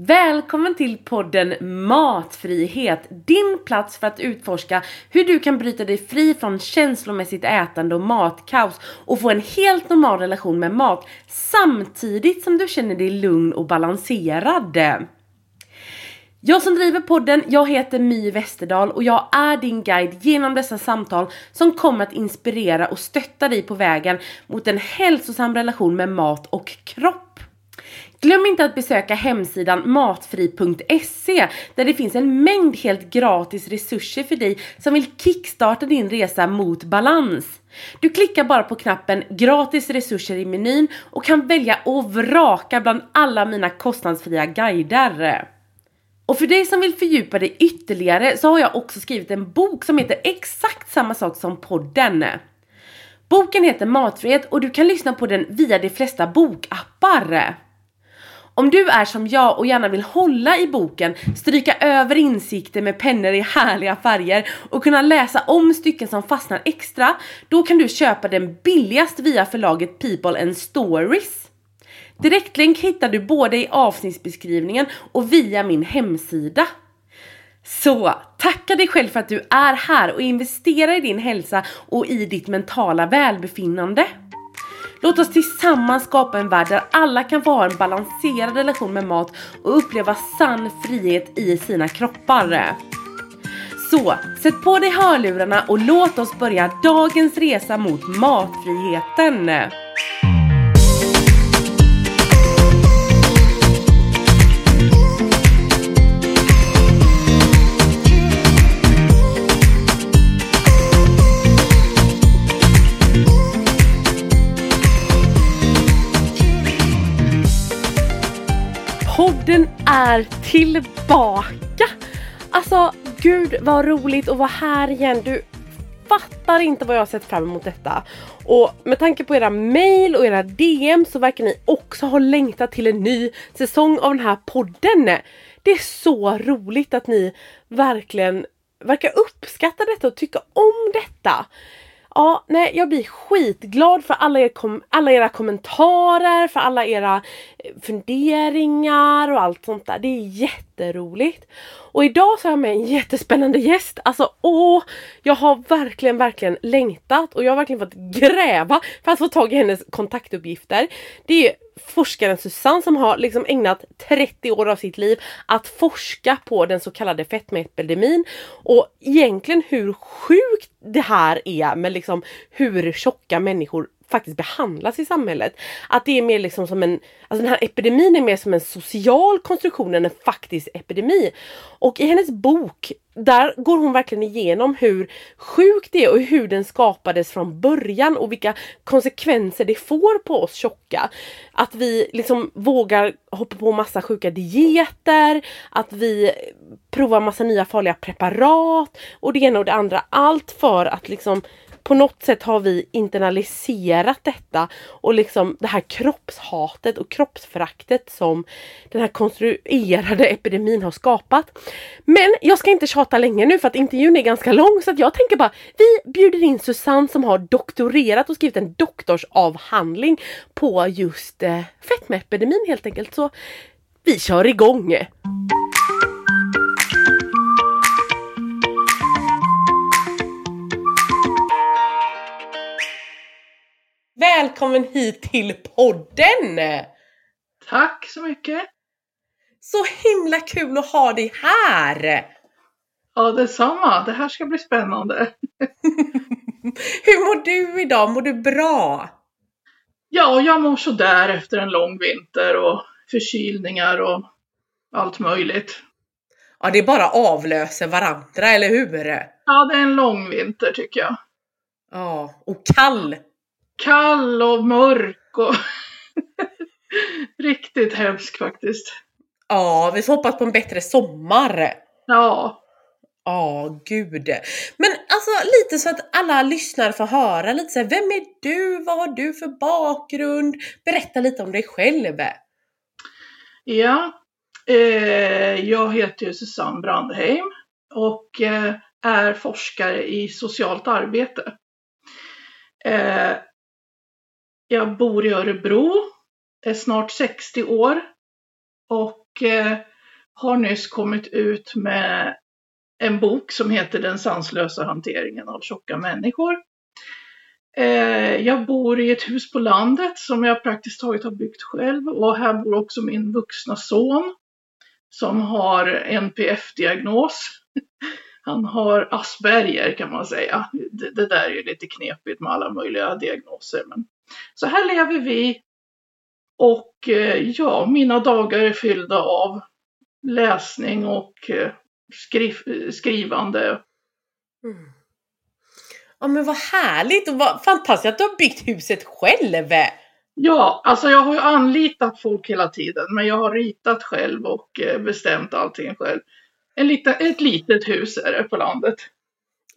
Välkommen till podden Matfrihet, din plats för att utforska hur du kan bryta dig fri från känslomässigt ätande och matkaos och få en helt normal relation med mat samtidigt som du känner dig lugn och balanserad. Jag som driver podden, jag heter My Westerdahl och jag är din guide genom dessa samtal som kommer att inspirera och stötta dig på vägen mot en hälsosam relation med mat och kropp. Glöm inte att besöka hemsidan matfri.se där det finns en mängd helt gratis resurser för dig som vill kickstarta din resa mot balans. Du klickar bara på knappen gratis resurser i menyn och kan välja och vraka bland alla mina kostnadsfria guider. Och för dig som vill fördjupa dig ytterligare så har jag också skrivit en bok som heter exakt samma sak som podden. Boken heter Matfrihet och du kan lyssna på den via de flesta bokappar. Om du är som jag och gärna vill hålla i boken, stryka över insikter med pennor i härliga färger och kunna läsa om stycken som fastnar extra, då kan du köpa den billigast via förlaget People and Stories. Direktlänk hittar du både i avsnittsbeskrivningen och via min hemsida. Så tacka dig själv för att du är här och investerar i din hälsa och i ditt mentala välbefinnande. Låt oss tillsammans skapa en värld där alla kan få ha en balanserad relation med mat och uppleva sann frihet i sina kroppar. Så, sätt på dig hörlurarna och låt oss börja dagens resa mot matfriheten. Den är tillbaka! Alltså gud vad roligt att vara här igen. Du fattar inte vad jag har sett fram emot detta. Och med tanke på era mail och era DM så verkar ni också ha längtat till en ny säsong av den här podden. Det är så roligt att ni verkligen verkar uppskatta detta och tycka om detta. Ja, nej, jag blir skitglad för alla, er kom alla era kommentarer, för alla era eh, funderingar och allt sånt där. Det är jätteroligt. Och idag så har jag med en jättespännande gäst. Alltså åh, jag har verkligen, verkligen längtat och jag har verkligen fått gräva för att få tag i hennes kontaktuppgifter. Det är forskaren Susanne som har liksom ägnat 30 år av sitt liv att forska på den så kallade fetmaepidemin och egentligen hur sjukt det här är med liksom hur tjocka människor faktiskt behandlas i samhället. Att det är mer liksom som en, alltså den här epidemin är mer som en social konstruktion än en faktisk epidemi. Och i hennes bok, där går hon verkligen igenom hur sjukt det är och hur den skapades från början och vilka konsekvenser det får på oss tjocka. Att vi liksom vågar hoppa på massa sjuka dieter, att vi provar massa nya farliga preparat och det ena och det andra. Allt för att liksom på något sätt har vi internaliserat detta och liksom det här kroppshatet och kroppsföraktet som den här konstruerade epidemin har skapat. Men jag ska inte tjata länge nu för att intervjun är ganska lång så att jag tänker bara vi bjuder in Susanne som har doktorerat och skrivit en doktorsavhandling på just eh, fetmaepidemin helt enkelt. Så vi kör igång! Välkommen hit till podden! Tack så mycket! Så himla kul att ha dig här! Ja, detsamma. Det här ska bli spännande. Hur mår du idag? Mår du bra? Ja, jag mår sådär efter en lång vinter och förkylningar och allt möjligt. Ja, det bara avlöser varandra, eller hur? Ja, det är en lång vinter tycker jag. Ja, och kall kall och mörk och riktigt hemsk faktiskt. Ja, vi får hoppas på en bättre sommar. Ja. Ja, gud. Men alltså lite så att alla lyssnare får höra lite så här, vem är du? Vad har du för bakgrund? Berätta lite om dig själv. Ja, eh, jag heter Susanne Brandheim och eh, är forskare i socialt arbete. Eh, jag bor i Örebro, är snart 60 år och eh, har nyss kommit ut med en bok som heter Den sanslösa hanteringen av tjocka människor. Eh, jag bor i ett hus på landet som jag praktiskt taget har byggt själv och här bor också min vuxna son som har NPF-diagnos. Han har Asperger kan man säga. Det, det, där är lite knepigt med alla möjliga diagnoser. Men så här lever vi. Och eh, ja, mina dagar är fyllda av läsning och eh, skriv, skrivande. Mm. Ja men vad härligt och vad fantastiskt att du har byggt huset själv! Ja, alltså jag har ju anlitat folk hela tiden men jag har ritat själv och eh, bestämt allting själv. En liten, ett litet hus är det på landet.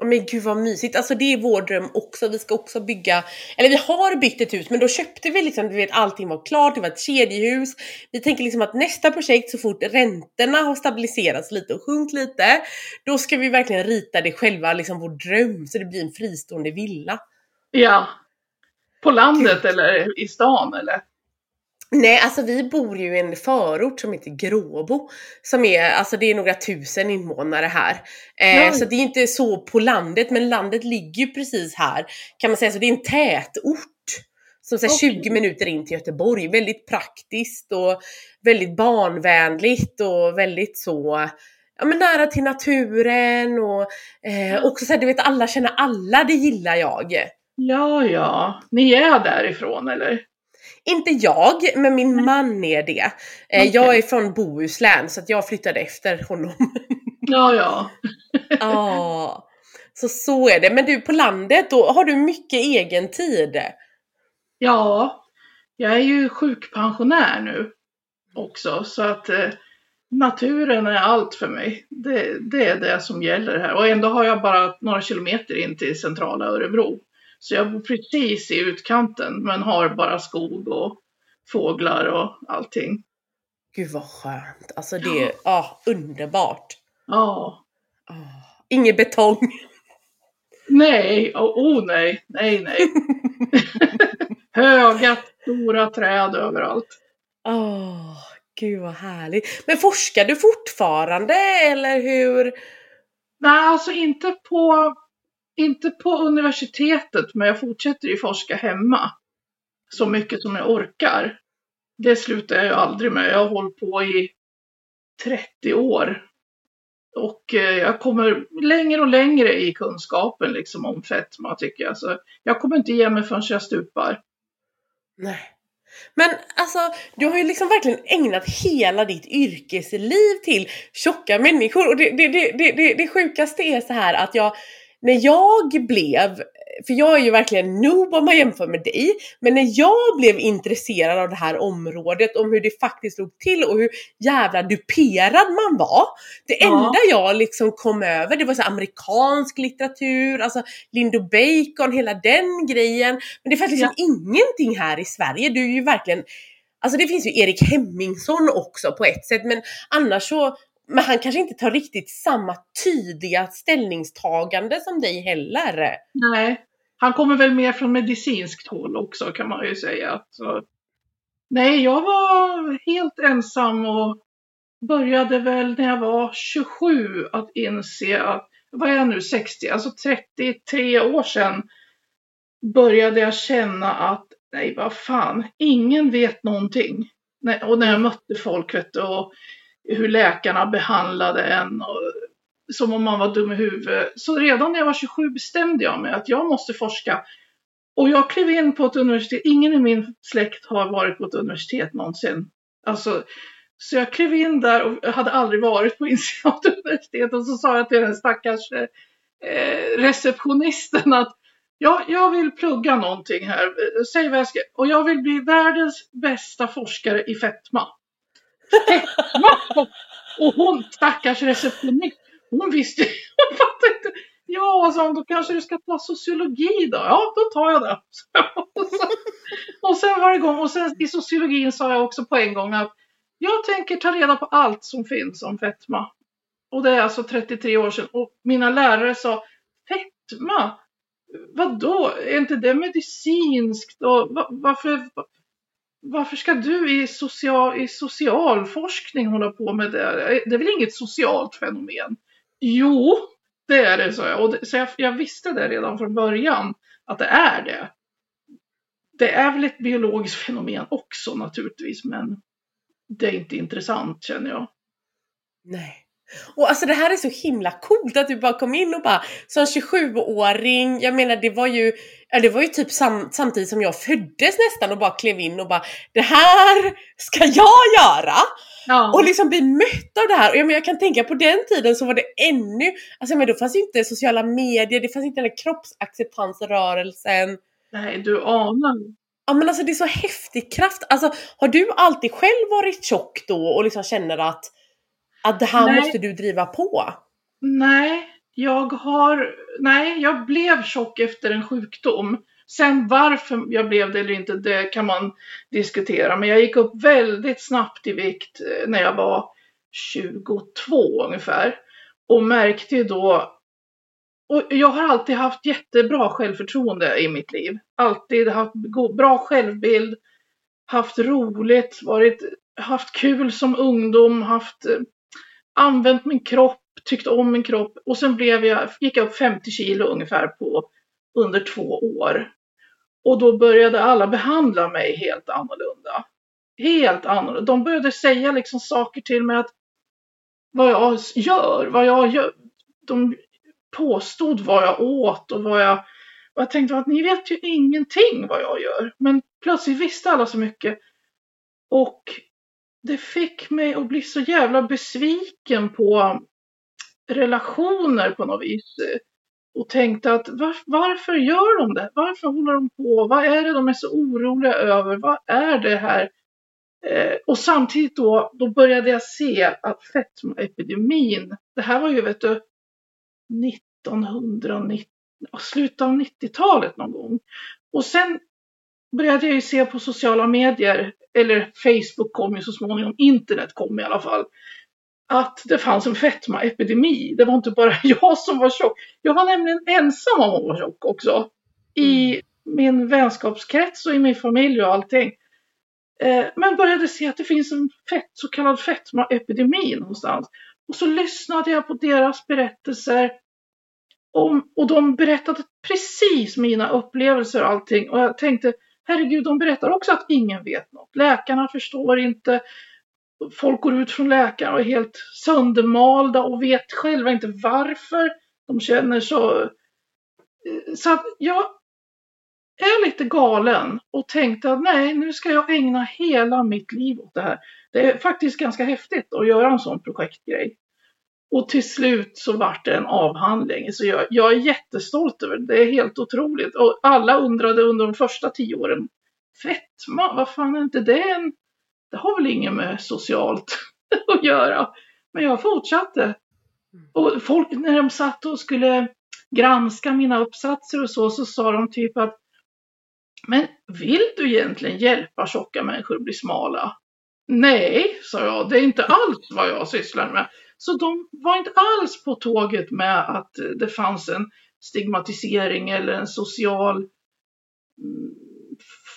Men gud vad mysigt, alltså det är vår dröm också. Vi ska också bygga, eller vi har byggt ett hus men då köpte vi liksom, du vet allting var klart, det var ett kedjehus. Vi tänker liksom att nästa projekt så fort räntorna har stabiliserats lite och sjunkit lite, då ska vi verkligen rita det själva, liksom vår dröm, så det blir en fristående villa. Ja. På landet gud. eller i stan eller? Nej, alltså vi bor ju i en förort som heter Gråbo. Som är, alltså det är några tusen invånare här. Eh, så det är inte så på landet, men landet ligger ju precis här. Kan man säga, så det är en tätort. Som så okay. 20 minuter in till Göteborg. Väldigt praktiskt och väldigt barnvänligt och väldigt så ja, men nära till naturen och eh, också så här, du vet alla känner alla, det gillar jag. Ja, ja. Ni är därifrån eller? Inte jag, men min man är det. Okay. Jag är från Bohuslän så att jag flyttade efter honom. Ja, ja. Ja, så så är det. Men du, på landet då, har du mycket egen tid? Ja, jag är ju sjukpensionär nu också så att eh, naturen är allt för mig. Det, det, är det som gäller här och ändå har jag bara några kilometer in till centrala Örebro. Så jag bor precis i utkanten men har bara skog och fåglar och allting. Gud vad skönt. Alltså det är ja. underbart. Ja. Oh. Ingen betong. Nej, oh, oh nej, nej, nej. Höga, stora träd överallt. Åh, oh, gud vad härligt. Men forskar du fortfarande eller hur? Nej, alltså inte på inte på universitetet, men jag fortsätter ju forska hemma. Så mycket som jag orkar. Det slutar jag ju aldrig med. Jag har hållit på i 30 år. Och eh, jag kommer längre och längre i kunskapen liksom om fetma tycker jag. Så jag kommer inte ge mig förrän jag stupar. Nej. Men alltså, du har ju liksom verkligen ägnat hela ditt yrkesliv till tjocka människor. Och det, det, det, det, det sjukaste är så här att jag när jag blev, för jag är ju verkligen noob om man jämför med dig, men när jag blev intresserad av det här området, om hur det faktiskt låg till och hur jävla duperad man var. Det ja. enda jag liksom kom över, det var så amerikansk litteratur, alltså Lindo Bacon, hela den grejen. Men det fanns liksom ja. ingenting här i Sverige. Du är ju verkligen Alltså det finns ju Erik Hemmingsson också på ett sätt men annars så men han kanske inte tar riktigt samma tydliga ställningstagande som dig heller. Nej, han kommer väl mer från medicinskt håll också kan man ju säga. Så, nej, jag var helt ensam och började väl när jag var 27 att inse att, vad är jag nu, 60, alltså 33 år sedan började jag känna att nej, vad fan, ingen vet någonting. Och när jag mötte folk vet du, och hur läkarna behandlade en. Och, som om man var dum i huvudet. Så redan när jag var 27 bestämde jag mig att jag måste forska. Och jag klev in på ett universitet. Ingen i min släkt har varit på ett universitet någonsin. Alltså, så jag klev in där och hade aldrig varit på Insiat universitet och så sa jag till den stackars eh, receptionisten att ja, jag vill plugga någonting här. Säg vad jag ska. Och jag vill bli världens bästa forskare i fetma och hon, stackars receptionist, hon visste, hon fattade inte. Ja, sa hon, då kanske du ska ta sociologi då? Ja, då tar jag det. och, sen, och sen var det igång. Och sen i sociologin sa jag också på en gång att jag tänker ta reda på allt som finns om fetma. Och det är alltså 33 år sedan. Och mina lärare sa, fetma? Vadå? Är inte det medicinskt? Och varför? Varför ska du i, social, i socialforskning hålla på med det? Eh, det är väl inget socialt fenomen? Jo, det är det, sa jag. Och det, så jag, jag visste det redan från början, att det är det. Det är väl ett biologiskt fenomen också naturligtvis, men det är inte intressant känner jag. Nej. Och alltså det här är så himla coolt att du bara kom in och bara som 27-åring, jag menar det var ju, ja, det var ju typ sam, samtidigt som jag föddes nästan och bara klev in och bara det här ska jag göra! Ja. Och liksom bli mött av det här. Och jag, men jag kan tänka på den tiden så var det ännu, alltså men då fanns ju inte sociala medier, det fanns inte den kroppsacceptansrörelsen. Nej, du anar. Ja men alltså det är så häftig kraft. Alltså har du alltid själv varit tjock då och liksom känner att, att det här nej. måste du driva på? Nej, jag har, nej jag blev tjock efter en sjukdom. Sen varför jag blev det eller inte, det kan man diskutera. Men jag gick upp väldigt snabbt i vikt eh, när jag var 22 ungefär. Och märkte ju då och jag har alltid haft jättebra självförtroende i mitt liv. Alltid haft bra självbild, haft roligt, varit, haft kul som ungdom, haft eh, använt min kropp, tyckt om min kropp och sen blev jag, gick jag upp 50 kilo ungefär på under två år. Och då började alla behandla mig helt annorlunda. Helt annorlunda. De började säga liksom saker till mig att vad jag gör, vad jag gör. De påstod vad jag åt och vad jag... Och jag tänkte att ni vet ju ingenting vad jag gör. Men plötsligt visste alla så mycket. Och det fick mig att bli så jävla besviken på relationer på något vis. Och tänkte att var, varför gör de det? Varför håller de på? Vad är det de är så oroliga över? Vad är det här? Eh, och samtidigt då, då började jag se att fetmaepidemin, det här var ju vet du 1990, slutet av 90-talet någon gång. Och sen började jag ju se på sociala medier, eller Facebook kom ju så småningom, internet kom i alla fall, att det fanns en fetmaepidemi. Det var inte bara jag som var tjock. Jag var nämligen ensam om att vara tjock också. I mm. min vänskapskrets och i min familj och allting. Eh, men började se att det finns en fett, så kallad fetmaepidemi någonstans. Och så lyssnade jag på deras berättelser. Om, och de berättade precis mina upplevelser och allting. Och jag tänkte, herregud, de berättar också att ingen vet något. Läkarna förstår inte. Folk går ut från läkaren och är helt söndermalda och vet själva inte varför de känner så. Eh, så att jag är lite galen och tänkte att nej, nu ska jag ägna hela mitt liv åt det här. Det är faktiskt ganska häftigt att göra en sån projektgrej. Och till slut så vart det en avhandling. Så jag, jag är jättestolt över det. Det är helt otroligt. Och alla undrade under de första tio åren. Fetma, vad fan är inte det en... Det har väl inget med socialt att göra. Men jag fortsatte. Och folk när de satt och skulle granska mina uppsatser och så, så sa de typ att Men vill du egentligen hjälpa tjocka människor att bli smala? Nej, sa jag, det är inte alls vad jag sysslar med. Så de var inte alls på tåget med att eh, det fanns en stigmatisering eller en social, mm,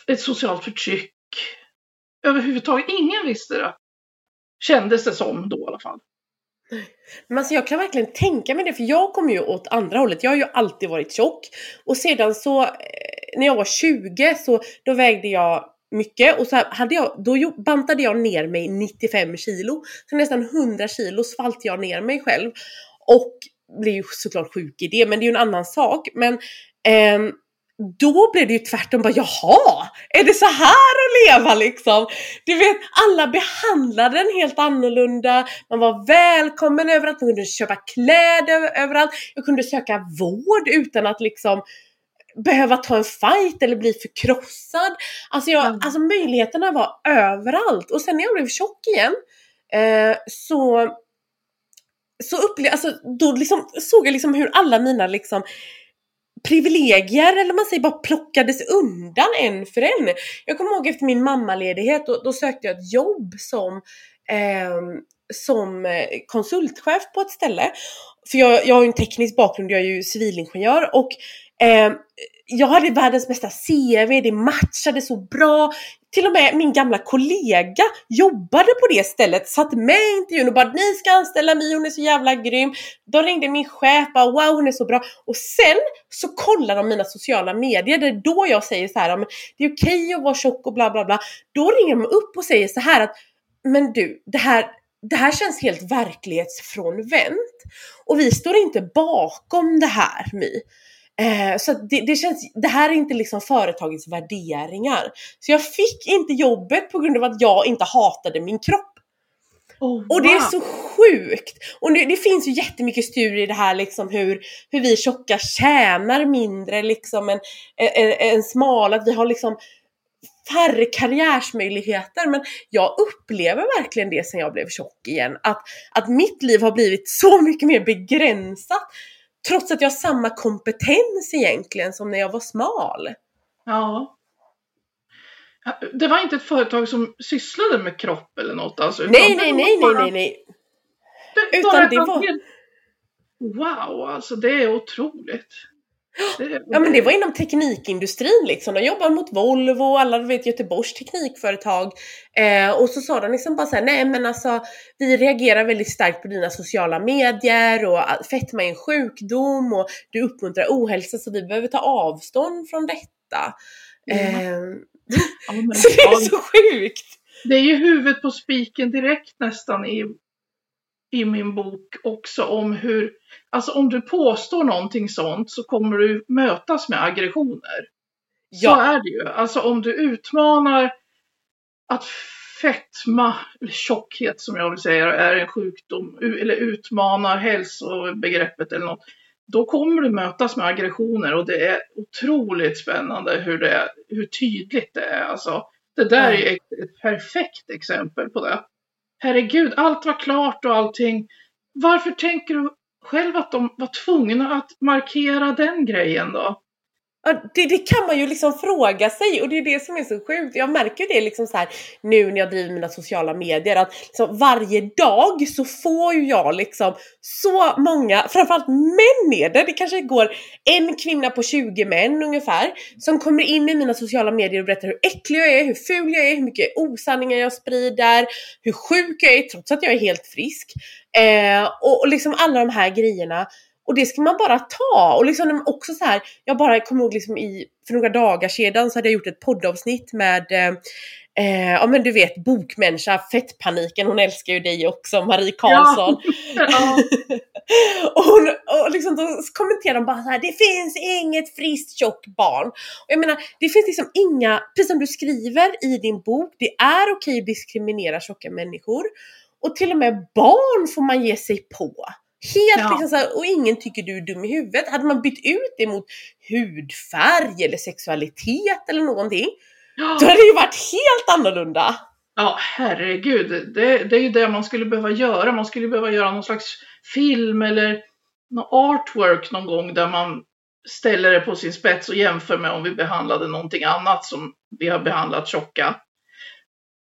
ett socialt förtryck. Överhuvudtaget, ingen visste det. Kändes det som då i alla fall. Men alltså jag kan verkligen tänka mig det, för jag kom ju åt andra hållet. Jag har ju alltid varit tjock. Och sedan så, eh, när jag var 20 så då vägde jag mycket och så hade jag, då bantade jag ner mig 95 kilo. Så nästan 100 kilo svalt jag ner mig själv. Och blev ju såklart sjuk i det, men det är ju en annan sak. Men eh, då blev det ju tvärtom bara jaha, är det så här att leva liksom? Du vet, alla behandlade den helt annorlunda, man var välkommen överallt, man kunde köpa kläder överallt, jag kunde söka vård utan att liksom behöva ta en fight eller bli förkrossad. Alltså, jag, mm. alltså möjligheterna var överallt. Och sen när jag blev tjock igen eh, så, så upplevde alltså, då liksom, såg jag liksom hur alla mina liksom privilegier, eller man säger bara plockades undan en för en. Jag kommer ihåg efter min mammaledighet, då, då sökte jag ett jobb som eh, som eh, konsultchef på ett ställe. För jag, jag har ju en teknisk bakgrund, jag är ju civilingenjör och eh, jag hade världens bästa CV, det matchade så bra. Till och med min gamla kollega jobbade på det stället, satt med i intervjun och bara ni ska anställa mig, hon är så jävla grym. Då ringde min chef bara wow hon är så bra. Och sen så kollar de mina sociala medier, det är då jag säger så här, det är okej att vara tjock och bla bla bla. Då ringer de upp och säger så här att men du, det här, det här känns helt verklighetsfrånvänt. Och vi står inte bakom det här My. Eh, så det, det, känns, det här är inte liksom företagets värderingar. Så jag fick inte jobbet på grund av att jag inte hatade min kropp. Oh, wow. Och det är så sjukt! Och det, det, finns ju jättemycket studier i det här liksom hur, hur vi tjocka tjänar mindre liksom än, än, än smala, att vi har liksom färre karriärsmöjligheter. Men jag upplever verkligen det sen jag blev tjock igen. Att, att mitt liv har blivit så mycket mer begränsat. Trots att jag har samma kompetens egentligen som när jag var smal. Ja. Det var inte ett företag som sysslade med kropp eller något alltså? Nej, nej, nej, nej, nej, nej. Det, utan det var... Wow, alltså det är otroligt. Ja men det var inom teknikindustrin liksom. De jobbar mot Volvo och alla du vet Göteborgs teknikföretag. Eh, och så sa de liksom bara såhär, nej men alltså vi reagerar väldigt starkt på dina sociala medier och fetma är en sjukdom och du uppmuntrar ohälsa så vi behöver ta avstånd från detta. Mm. Eh, ja, så det är så sjukt! Det är ju huvudet på spiken direkt nästan i i min bok också om hur, alltså om du påstår någonting sånt så kommer du mötas med aggressioner. Ja. Så är det ju. Alltså om du utmanar att fetma, eller tjockhet som jag vill säga, är en sjukdom, eller utmanar hälsobegreppet eller något, då kommer du mötas med aggressioner och det är otroligt spännande hur, det är, hur tydligt det är. Alltså, det där är ett, ett perfekt exempel på det herregud, allt var klart och allting. Varför tänker du själv att de var tvungna att markera den grejen då? Ja, det, det, kan man ju liksom fråga sig och det är det som är så sjukt. Jag märker det liksom så här, nu när jag driver mina sociala medier att liksom varje dag så får ju jag liksom så många, framförallt män är det, det kanske går en kvinna på 20 män ungefär som kommer in i mina sociala medier och berättar hur äcklig jag är, hur ful jag är, hur mycket osanningar jag sprider, hur sjuk jag är trots att jag är helt frisk. Eh, och, och liksom alla de här grejerna och det ska man bara ta. Och liksom också så här, jag bara kommer ihåg liksom i, för några dagar sedan så hade jag gjort ett poddavsnitt med Eh, ja men du vet bokmänniska, fettpaniken, hon älskar ju dig också, Marie Karlsson. Ja. ja. och, hon, och liksom då kommenterar de bara så här, det finns inget friskt tjockt barn. Och jag menar, det finns liksom inga, precis som du skriver i din bok, det är okej att diskriminera tjocka människor. Och till och med barn får man ge sig på. Helt ja. liksom så här, och ingen tycker du är dum i huvudet. Hade man bytt ut det mot hudfärg eller sexualitet eller någonting, ja. då hade det ju varit helt annorlunda. Ja, herregud. Det, det är ju det man skulle behöva göra. Man skulle behöva göra någon slags film eller någon artwork någon gång där man ställer det på sin spets och jämför med om vi behandlade någonting annat som vi har behandlat tjocka.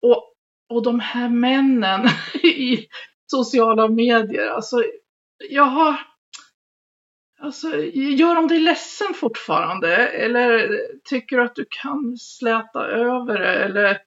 Och, och de här männen i sociala medier, alltså jag har... Alltså, gör de dig ledsen fortfarande? Eller tycker du att du kan släta över det? Eller?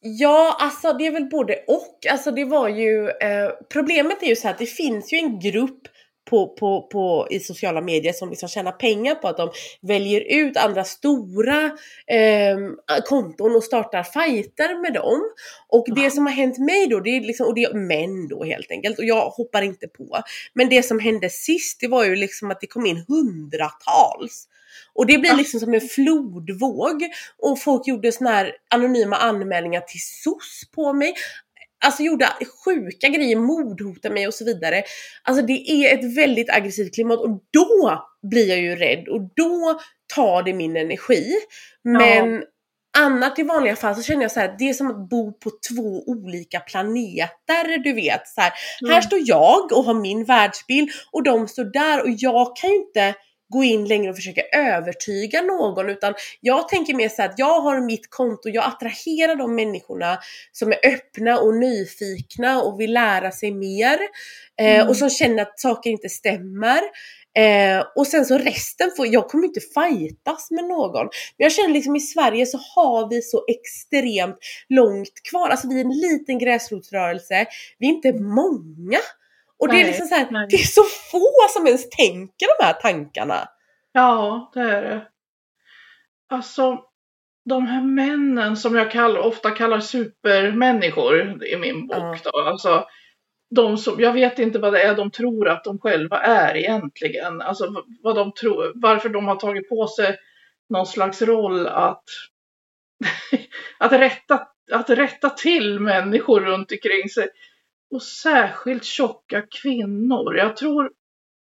Ja, alltså det är väl både och. Alltså det var ju... Eh, problemet är ju så här att det finns ju en grupp på, på, på, i sociala medier som liksom tjänar pengar på att de väljer ut andra stora eh, konton och startar fighter med dem. Och det som har hänt mig då, det är liksom, och det är män då helt enkelt, och jag hoppar inte på. Men det som hände sist, det var ju liksom att det kom in hundratals. Och det blir liksom som en flodvåg. Och folk gjorde såna här anonyma anmälningar till SOS på mig alltså gjorde sjuka grejer, mordhotade mig och så vidare. Alltså det är ett väldigt aggressivt klimat och då blir jag ju rädd och då tar det min energi. Men ja. annat i vanliga fall så känner jag så här, det är som att bo på två olika planeter, du vet. Så här, mm. här står jag och har min världsbild och de står där och jag kan ju inte gå in längre och försöka övertyga någon utan jag tänker mer så att jag har mitt konto, jag attraherar de människorna som är öppna och nyfikna och vill lära sig mer eh, Mm. och som känner att saker inte stämmer. Eh, och sen så resten får, jag kommer inte fightas med någon. Men jag känner liksom i Sverige så har vi så extremt långt kvar. Alltså vi är en liten gräsrotsrörelse, vi är inte många. Och det är liksom så här, nej. det är så få som ens tänker de här tankarna. Ja, det är det. Alltså, de här männen som jag kallar, ofta kallar supermänniskor i min bok. Då, alltså, de som, jag vet inte vad det är de tror att de själva är egentligen. Alltså vad de tror, varför de har tagit på sig någon slags roll att, att, rätta, att rätta till människor runt omkring sig. Och särskilt tjocka kvinnor. Jag tror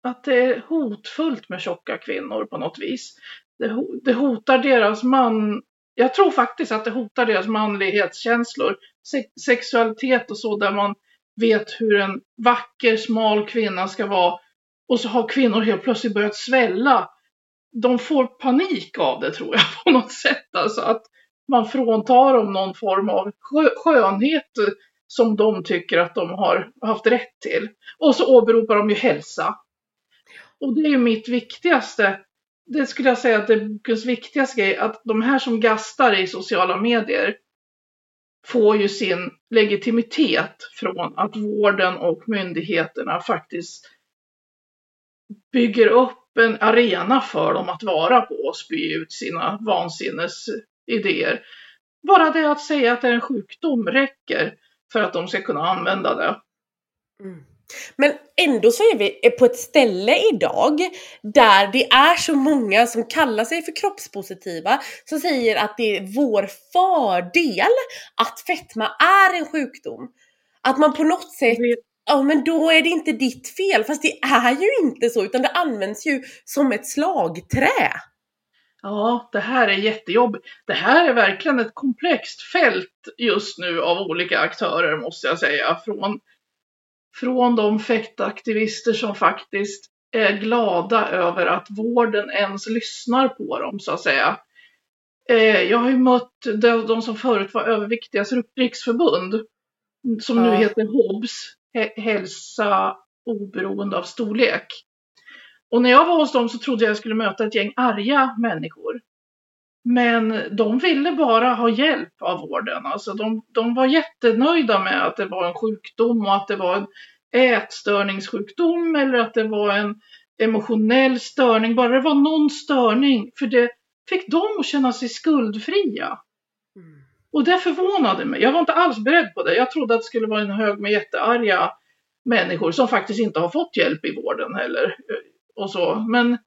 att det är hotfullt med tjocka kvinnor på något vis. Det, det hotar deras man... Jag tror faktiskt att det hotar deras manlighetskänslor. Se- sexualitet och så där man vet hur en vacker smal kvinna ska vara. Och så har kvinnor helt plötsligt börjat svälla. De får panik av det tror jag på något sätt. Alltså att man fråntar dem någon form av skönhet som de tycker att de har haft rätt till. Och så åberopar de ju hälsa. Och det är ju mitt viktigaste. Det skulle jag säga att det är bokens viktigaste grej. Att de här som gastar i sociala medier får ju sin legitimitet från att vården och myndigheterna faktiskt bygger upp en arena för dem att vara på och spy ut sina vansinnesidéer. Bara det att säga att det är en sjukdom räcker för att de ska kunna använda det. Men ändå så är vi på ett ställe idag där det är så många som kallar sig för kroppspositiva som säger att det är vår fördel att fetma är en sjukdom. Att man på något sätt, ja men då är det inte ditt fel. Fast det är ju inte så utan det används ju som ett slagträ. Ja, det här är jättejobbigt. Det här är verkligen ett komplext fält just nu av olika aktörer måste jag säga. Från, från de fäktaktivister som faktiskt är glada över att vården ens lyssnar på dem så att säga. Eh, jag har ju mött de, de som förut var överviktigas riksförbund. Som nu heter HOBS, Hä- Hälsa oberoende av storlek. Och när jag var hos dem så trodde jag jag skulle möta ett gäng arga människor. Men de ville bara ha hjälp av vården. Alltså de, de var jättenöjda med att det var en sjukdom och att det var en ätstörningssjukdom eller att det var en emotionell störning. Bara det var någon störning. För det fick dem att känna sig skuldfria. Och det förvånade mig. Jag var inte alls beredd på det. Jag trodde att det skulle vara en hög med jättearga människor som faktiskt inte har fått hjälp i vården heller. Och så. Men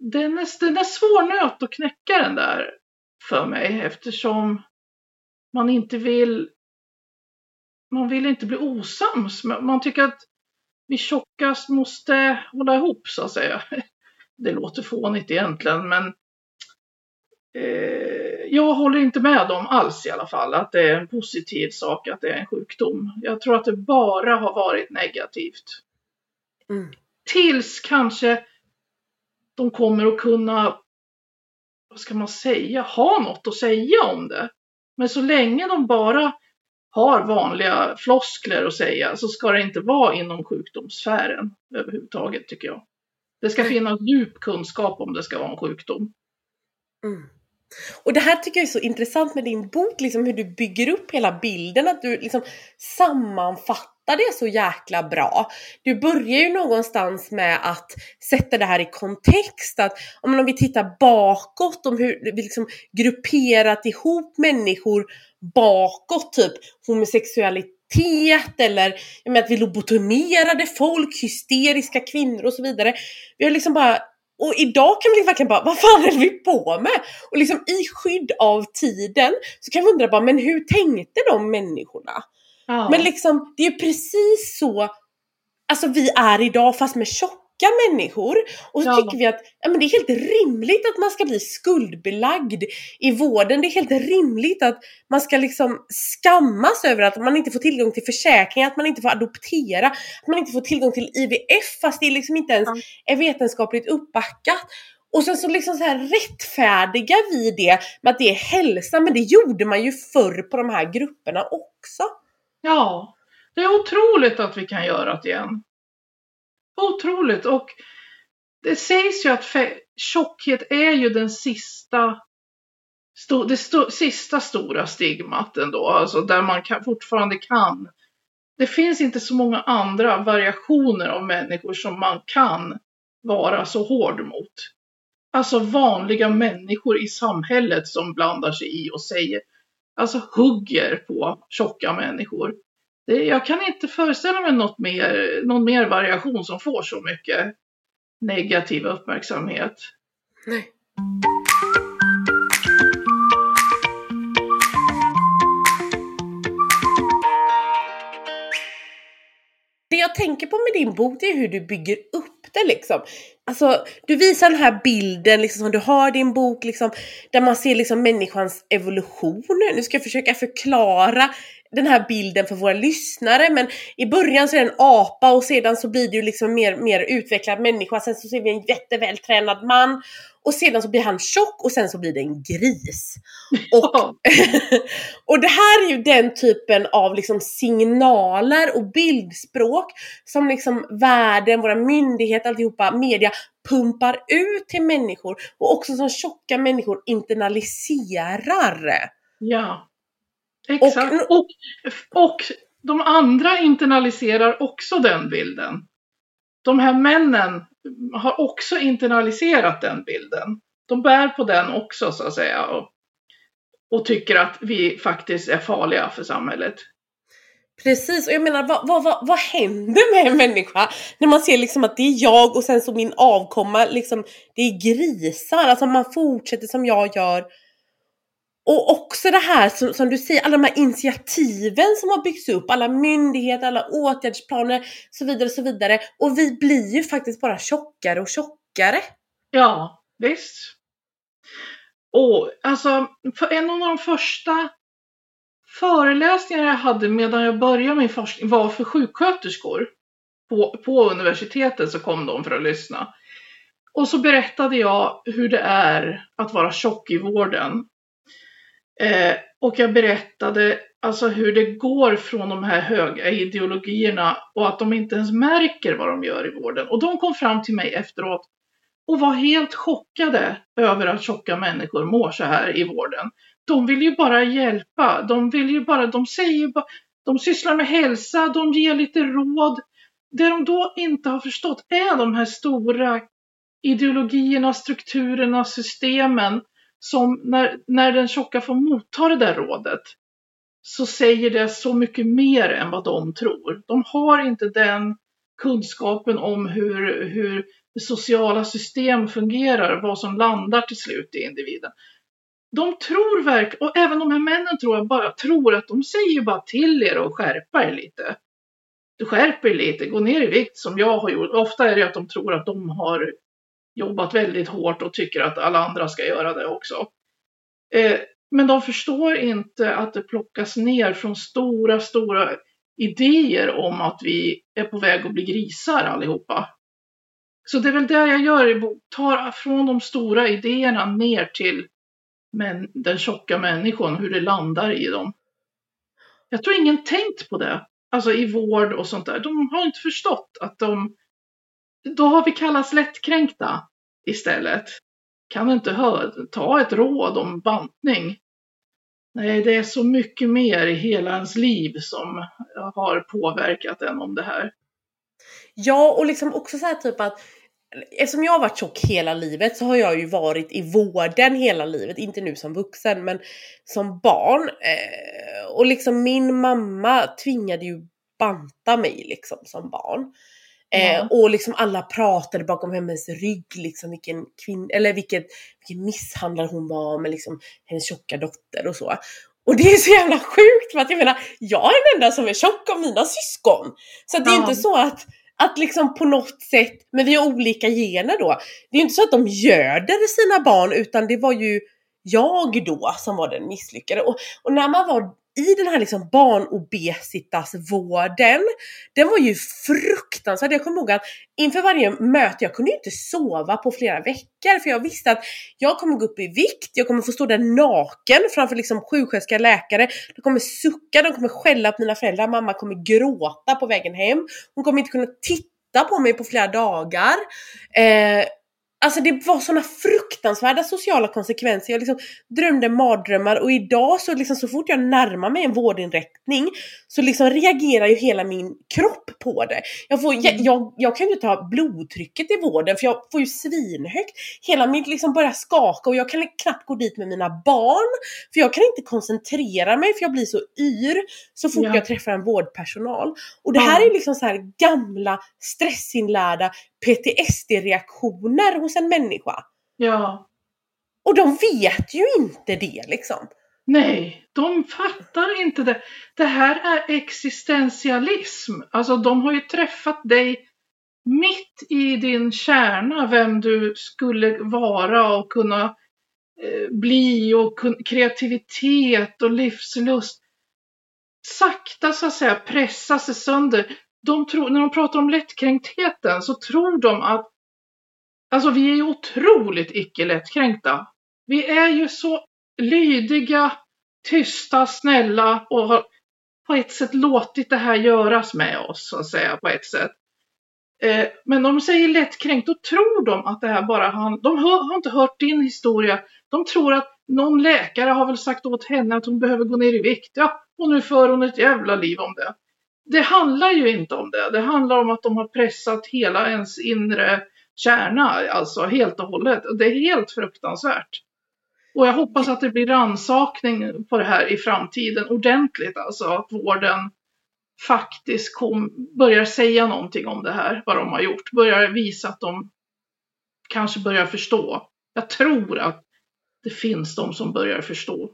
den är, den är svår nöt att knäcka den där för mig eftersom man inte vill man vill inte bli osams. Man tycker att vi tjockast måste hålla ihop så att säga. Det låter fånigt egentligen men eh, jag håller inte med dem alls i alla fall att det är en positiv sak att det är en sjukdom. Jag tror att det bara har varit negativt. Mm. Tills kanske de kommer att kunna, vad ska man säga, ha något att säga om det. Men så länge de bara har vanliga floskler att säga så ska det inte vara inom sjukdomssfären överhuvudtaget tycker jag. Det ska finnas djup kunskap om det ska vara en sjukdom. Mm. Och det här tycker jag är så intressant med din bok, liksom hur du bygger upp hela bilden, att du liksom sammanfattar det så jäkla bra. Du börjar ju någonstans med att sätta det här i kontext, att om om vi tittar bakåt om hur vi liksom grupperat ihop människor bakåt, typ homosexualitet eller jag menar, att vi lobotomerade folk, hysteriska kvinnor och så vidare. Vi har liksom bara och idag kan vi verkligen bara, vad fan är vi på med? Och liksom i skydd av tiden så kan vi undra bara, men hur tänkte de människorna? Ja. Men liksom, det är ju precis så alltså vi är idag fast med tjockare människor. Och så Ja. tycker vi att ja, men det är helt rimligt att man ska bli skuldbelagd i vården. Det är helt rimligt att man ska liksom skammas över att man inte får tillgång till försäkringar, att man inte får adoptera, att man inte får tillgång till IVF fast det liksom inte ens Ja. är vetenskapligt uppbackat. Och sen så liksom så här rättfärdigar vi det med att det är hälsa, men det gjorde man ju förr på de här grupperna också. Ja, det är otroligt att vi kan göra det igen. Otroligt. Och det sägs ju att tjockhet är ju den sista, sto, det sto, sista stora stigmat ändå. Alltså där man kan, fortfarande kan. Det finns inte så många andra variationer av människor som man kan vara så hård mot. Alltså vanliga människor i samhället som blandar sig i och säger, alltså hugger på tjocka människor. Det, jag kan inte föreställa mig något mer, någon mer variation som får så mycket negativ uppmärksamhet. Nej. Det jag tänker på med din bok det är hur du bygger upp det liksom. Alltså, du visar den här bilden liksom, som du har i din bok, liksom, där man ser liksom, människans evolution. Nu ska jag försöka förklara den här bilden för våra lyssnare, men i början så är det en apa och sedan så blir det ju liksom mer, mer utvecklad människa. Sen så ser vi en jättevältränad man och sedan så blir han tjock och sen så blir det en gris. Och och det här är ju den typen av liksom signaler och bildspråk som liksom världen, våra myndigheter, alltihopa, media pumpar ut till människor och också som tjocka människor internaliserar. ja. Exakt. Och, och de andra internaliserar också den bilden. De här männen har också internaliserat den bilden. De bär på den också så att säga. Och, och tycker att vi faktiskt är farliga för samhället. Precis, och jag menar vad, vad, vad, vad händer med en människa när man ser liksom att det är jag och sen så min avkomma, liksom, det är grisar, alltså man fortsätter som jag gör. Och också det här som, som du säger, alla de här initiativen som har byggts upp, alla myndigheter, alla åtgärdsplaner, så vidare, så vidare. Och vi blir ju faktiskt bara tjockare och tjockare. Ja, visst. Och alltså, för en av de första föreläsningarna jag hade medan jag började min forskning var för sjuksköterskor. På, på universitetet så kom de för att lyssna. Och så berättade jag hur det är att vara tjock i vården. Eh, och jag berättade alltså hur det går från de här höga ideologierna och att de inte ens märker vad de gör i vården. Och de kom fram till mig efteråt och var helt chockade över att tjocka människor mår så här i vården. De vill ju bara hjälpa. De vill ju bara, de säger ju bara, de sysslar med hälsa, de ger lite råd. Det de då inte har förstått är de här stora ideologierna, strukturerna, systemen som när, när den tjocka får motta det där rådet så säger det så mycket mer än vad de tror. De har inte den kunskapen om hur, hur sociala system fungerar, vad som landar till slut i individen. De tror verkligen, och även de här männen tror jag bara tror att de säger bara till er och skärpa er lite. Du skärper er lite, gå ner i vikt som jag har gjort. Ofta är det att de tror att de har jobbat väldigt hårt och tycker att alla andra ska göra det också. Eh, men de förstår inte att det plockas ner från stora, stora idéer om att vi är på väg att bli grisar allihopa. Så det är väl det jag gör i boken, tar från de stora idéerna ner till men, den tjocka människan, hur det landar i dem. Jag tror ingen tänkt på det, alltså i vård och sånt där. De har inte förstått att de, då har vi kallats lättkränkta istället. Kan inte hö- ta ett råd om bantning. Nej, det är så mycket mer i hela ens liv som har påverkat en om det här. Ja, och liksom också så här typ att Eftersom jag har varit tjock hela livet så har jag ju varit i vården hela livet, inte nu som vuxen men som barn. Eh, och liksom min mamma tvingade ju banta mig liksom som barn. Eh, och liksom alla pratade bakom hennes rygg liksom vilken kvinn eller vilket, vilken misshandlare hon var med liksom hennes tjocka dotter och så. Och det är så jävla sjukt för att jag menar, jag är den enda som är tjock av mina syskon. Så det är Ja. inte så att att liksom på något sätt, men vi har olika gener då. Det är ju inte så att de göder sina barn utan det var ju jag då som var den misslyckade. Och, och när man var i den här liksom barnobesitasvården, den var ju fruktansvärd. Jag kommer ihåg att inför varje möte, jag kunde ju inte sova på flera veckor för jag visste att jag kommer gå upp i vikt, jag kommer få stå där naken framför liksom sjuksköterska, läkare, de kommer sucka, de kommer skälla på mina föräldrar, mamma kommer gråta på vägen hem, hon kommer inte kunna titta på mig på flera dagar. Eh, Alltså det var sådana fruktansvärda sociala konsekvenser. Jag liksom drömde mardrömmar och idag så liksom så fort jag närmar mig en vårdinrättning så liksom reagerar ju hela min kropp på det. Jag, får, jag, mm. jag, jag kan ju ta blodtrycket i vården för jag får ju svinhögt. Hela mitt liksom börjar skaka och jag kan knappt gå dit med mina barn för jag kan inte koncentrera mig för jag blir så yr så fort ja. jag träffar en vårdpersonal. Och det här ja. är liksom så här gamla stressinlärda PTSD-reaktioner hos en människa. Ja. Och de vet ju inte det liksom. Nej, de fattar inte det. Det här är existentialism. Alltså de har ju träffat dig mitt i din kärna, vem du skulle vara och kunna eh, bli och kreativitet och livslust. Sakta så att säga pressa sig sönder. De tror, när de pratar om lättkränktheten så tror de att Alltså vi är ju otroligt icke lättkränkta. Vi är ju så lydiga, tysta, snälla och har på ett sätt låtit det här göras med oss, så att säga, på ett sätt. Eh, men de säger lättkränkt, då tror de att det här bara han, de har, har inte hört din historia. De tror att någon läkare har väl sagt åt henne att hon behöver gå ner i vikt. Ja, och nu för hon ett jävla liv om det. Det handlar ju inte om det. Det handlar om att de har pressat hela ens inre kärna, alltså helt och hållet. Det är helt fruktansvärt. Och jag hoppas att det blir rannsakning på det här i framtiden ordentligt, alltså att vården faktiskt kom, börjar säga någonting om det här, vad de har gjort, börjar visa att de kanske börjar förstå. Jag tror att det finns de som börjar förstå.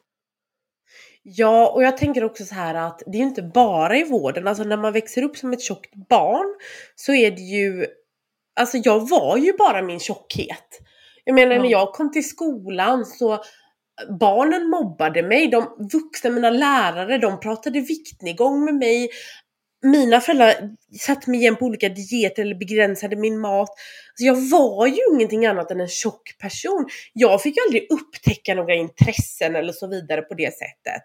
Ja, och jag tänker också så här att det är ju inte bara i vården, alltså när man växer upp som ett tjockt barn så är det ju Alltså jag var ju bara min tjockhet. Jag menar ja. när jag kom till skolan så barnen mobbade mig, de vuxna, mina lärare, de pratade viktnedgång med mig. Mina föräldrar satte mig igen på olika dieter eller begränsade min mat. Alltså jag var ju ingenting annat än en tjock person. Jag fick aldrig upptäcka några intressen eller så vidare på det sättet.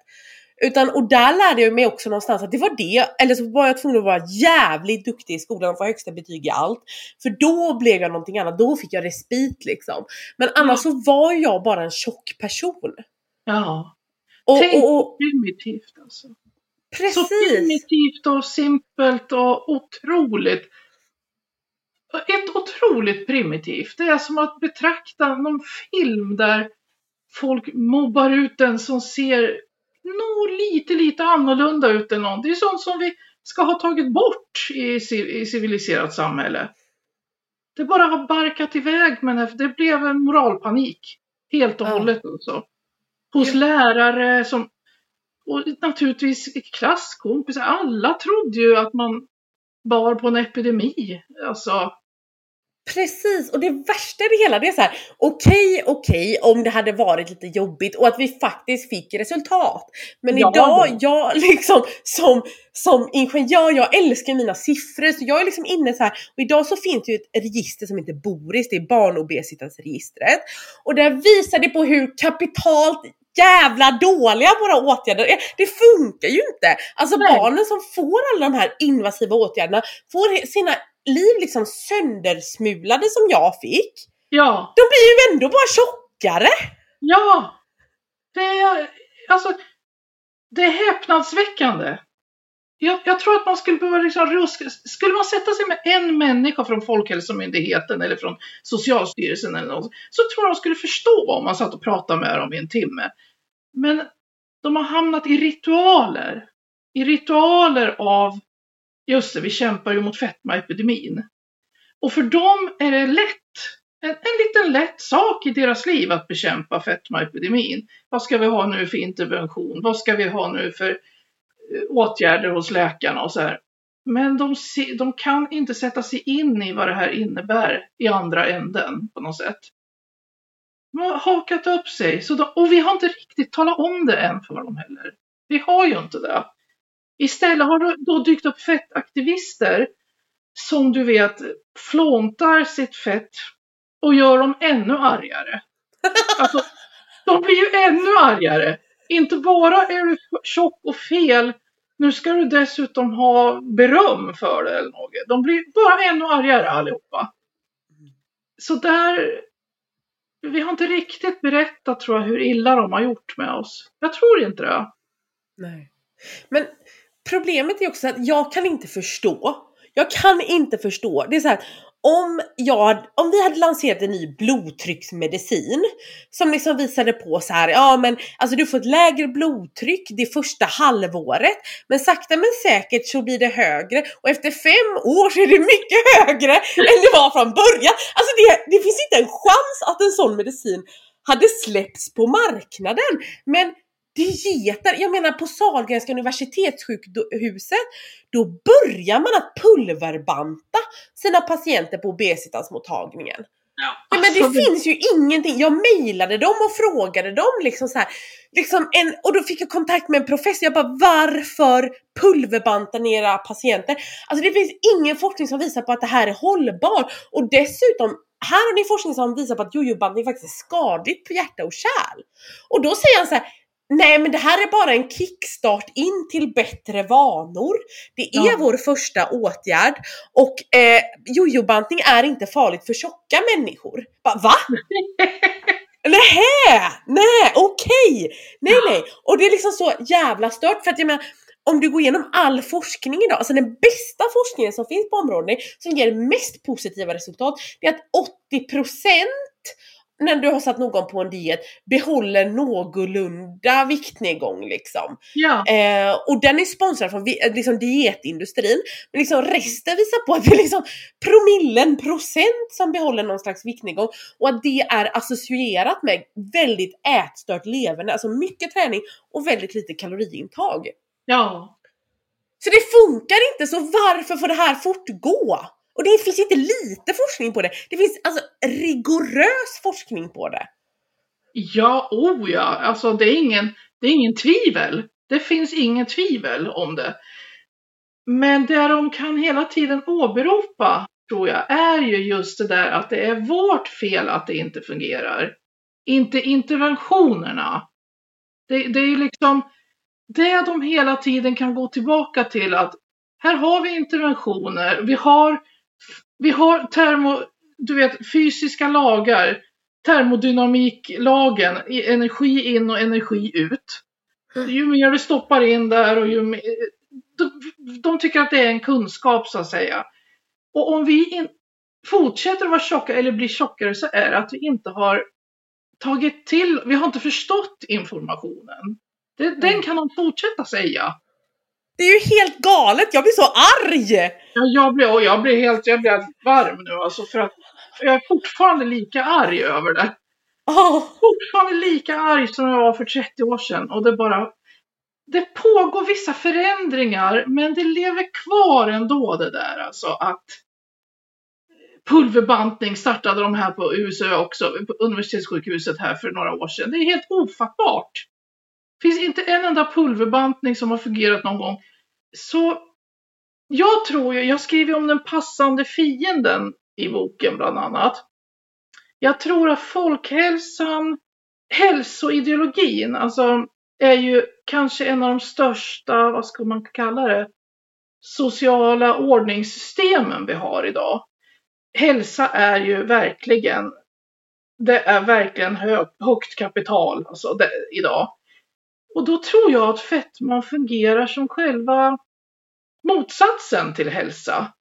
Utan, och där lärde jag mig också någonstans att det var det, eller så var jag tvungen att vara jävligt duktig i skolan och få högsta betyg i allt. För då blev jag någonting annat, då fick jag respit liksom. Men annars ja. så var jag bara en tjock person. Ja. Och, Tänk och, och, primitivt alltså. Precis. Så primitivt och simpelt och otroligt. Ett otroligt primitivt. Det är som att betrakta någon film där folk mobbar ut en som ser nog lite, lite annorlunda ut än någon. Det är sånt som vi ska ha tagit bort i, civiliserat samhälle. Det bara har barkat iväg men det blev en moralpanik. Helt och ja. hållet alltså. Hos ja. lärare som och naturligtvis klasskompisar. Alla trodde ju att man bar på en epidemi. Alltså, Precis, och det värsta i det hela det är så här: okej, okay, okej okay, om det hade varit lite jobbigt och att vi faktiskt fick resultat. Men ja, idag, jag liksom som, som ingenjör, jag älskar mina siffror så jag är liksom inne så här och idag så finns det ju ett register som heter BORIS, det är barnobesitasregistret. Och där visar det på hur kapitalt jävla dåliga våra åtgärder är. Det funkar ju inte! Alltså Nej. barnen som får alla de här invasiva åtgärderna får sina liv liksom söndersmulade som jag fick. Ja. De blir ju ändå bara tjockare. Ja. Det är, alltså, det är häpnadsväckande. Jag, jag, tror att man skulle behöva liksom ruska, skulle man sätta sig med en människa från Folkhälsomyndigheten eller från Socialstyrelsen eller något, så tror jag de skulle förstå om man satt och pratade med dem i en timme. Men de har hamnat i ritualer. I ritualer av Just det, vi kämpar ju mot fetmaepidemin. Och för dem är det lätt, en, en liten lätt sak i deras liv att bekämpa fetmaepidemin. Vad ska vi ha nu för intervention? Vad ska vi ha nu för eh, åtgärder hos läkarna och så här. Men de, se, de kan inte sätta sig in i vad det här innebär i andra änden på något sätt. Har hakat upp sig. Så de, och vi har inte riktigt talat om det än för dem heller. Vi har ju inte det. Istället har det då dykt upp fettaktivister som du vet flåntar sitt fett och gör dem ännu argare. Alltså, de blir ju ännu argare. Inte bara är du tjock och fel, nu ska du dessutom ha beröm för det eller något. De blir bara ännu argare allihopa. Så där, vi har inte riktigt berättat tror jag hur illa de har gjort med oss. Jag tror inte det. Nej. Men problemet är också att jag kan inte förstå. Jag kan inte förstå. Det är så här, om, jag, om vi hade lanserat en ny blodtrycksmedicin som liksom visade på så här, ja men alltså du får ett lägre blodtryck det första halvåret men sakta men säkert så blir det högre och efter fem år så är det mycket högre än det var från början. Alltså det, det finns inte en chans att en sån medicin hade släppts på marknaden. Men dieter, jag menar på Sahlgrenska universitetssjukhuset, då börjar man att pulverbanta sina patienter på obesitasmottagningen. Ja, ja, men det alltså, finns ju ingenting. Jag mejlade dem och frågade dem liksom så här, liksom en, och då fick jag kontakt med en professor. Jag bara varför pulverbantar ni era patienter? Alltså det finns ingen forskning som visar på att det här är hållbart och dessutom här har ni forskning som visar på att jojobandning faktiskt är skadligt på hjärta och kärl. Och då säger han så här, Nej men det här är bara en kickstart in till bättre vanor. Det är ja. vår första åtgärd och eh, jojobantning är inte farligt för tjocka människor. Va? va? Nähä! Nej, okej! Okay. Nej nej! Och det är liksom så jävla stört för att jag menar om du går igenom all forskning idag, alltså den bästa forskningen som finns på området som ger mest positiva resultat, det är att 80% när du har satt någon på en diet behåller någorlunda viktnedgång liksom. Ja. Eh, och den är sponsrad från eh, liksom, dietindustrin. Men liksom resten visar på att det är liksom promillen, procent som behåller någon slags viktnedgång. Och att det är associerat med väldigt ätstört leverne, alltså mycket träning och väldigt lite kaloriintag. Ja. Så det funkar inte, så varför får det här fortgå? Och det finns inte lite forskning på det. Det finns alltså rigorös forskning på det. Ja, oh ja, alltså det är ingen, det är ingen tvivel. Det finns ingen tvivel om det. Men det de kan hela tiden åberopa, tror jag, är ju just det där att det är vårt fel att det inte fungerar. Inte interventionerna. Det, det är liksom det de hela tiden kan gå tillbaka till att här har vi interventioner, vi har vi har termo, du vet, fysiska lagar, termodynamiklagen, energi in och energi ut. Ju mer du stoppar in där och ju mer, de, de tycker att det är en kunskap så att säga. Och om vi in, fortsätter att vara tjocka eller blir tjockare så är det att vi inte har tagit till, vi har inte förstått informationen. Det, Den mm. kan de fortsätta säga. Det är ju helt galet, jag blir så arg! Ja, jag blir, och jag blir helt, jag blir varm nu alltså för att jag är fortfarande lika arg över det. Oh. Fortfarande lika arg som jag var för 30 år sedan och det bara det pågår vissa förändringar men det lever kvar ändå det där alltså att pulverbantning startade de här på USA också, på universitetssjukhuset här för några år sedan. Det är helt ofattbart. Finns inte en enda pulverbantning som har fungerat någon gång. Så jag tror ju, jag skriver om den passande fienden i boken bland annat. Jag tror att folkhälsan, hälsoideologin, alltså är ju kanske en av de största, vad ska man kalla det, sociala ordningssystemen vi har idag. Hälsa är ju verkligen, det är verkligen hög, högt kapital alltså det, idag. Och då tror jag att fetman fungerar som själva motsatsen till hälsa.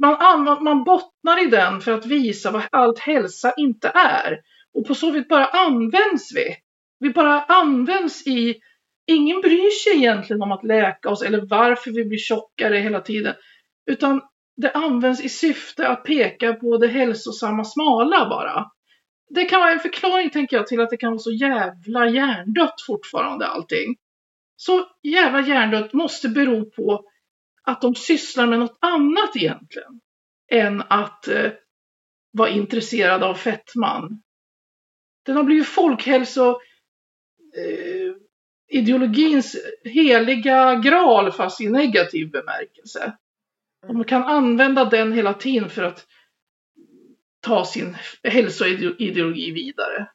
Man, man bottnar i den för att visa vad allt hälsa inte är. Och på så vis bara används vi. Vi bara används i... Ingen bryr sig egentligen om att läka oss eller varför vi blir tjockare hela tiden. Utan det används i syfte att peka på det hälsosamma smala bara det kan vara en förklaring tänker jag till att det kan vara så jävla hjärndött fortfarande allting. Så jävla hjärndött måste bero på att de sysslar med något annat egentligen än att eh, vara intresserade av fettman. Den har blivit folkhälso eh, ideologins heliga graal fast i negativ bemärkelse. Och man kan använda den hela tiden för att ta sin hälsoideologi vidare.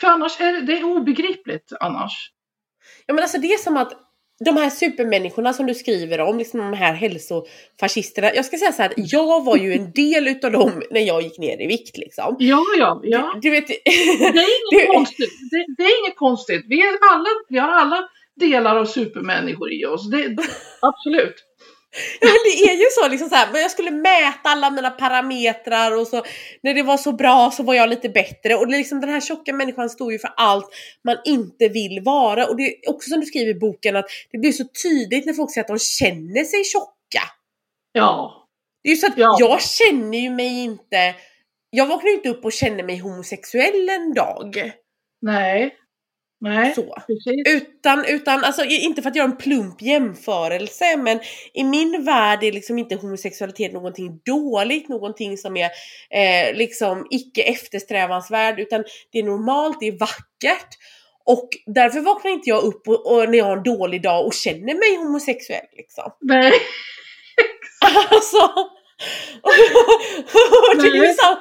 För annars är det, det är obegripligt annars. Ja men alltså det är som att de här supermänniskorna som du skriver om, liksom de här hälsofascisterna. Jag ska säga så här, jag var ju en del utav dem när jag gick ner i vikt liksom. Ja, ja, ja. Du, du vet... Det är inget konstigt. Det, det, är inget konstigt. Vi, är alla, vi har alla delar av supermänniskor i oss. Det, absolut. Ja, men det är ju så liksom så här, jag skulle mäta alla mina parametrar och så när det var så bra så var jag lite bättre och liksom den här tjocka människan står ju för allt man inte vill vara och det är också som du skriver i boken att det blir så tydligt när folk säger att de känner sig tjocka. Ja. Det är ju så att ja. jag känner ju mig inte, jag vaknar ju inte upp och känner mig homosexuell en dag. Nej. Nej, så. Utan, utan, alltså inte för att göra en plump jämförelse men i min värld är liksom inte homosexualitet någonting dåligt, någonting som är eh, liksom icke eftersträvansvärd utan det är normalt, det är vackert. Och därför vaknar inte jag upp och, och när jag har en dålig dag och känner mig homosexuell liksom. Nej. alltså, det är liksom,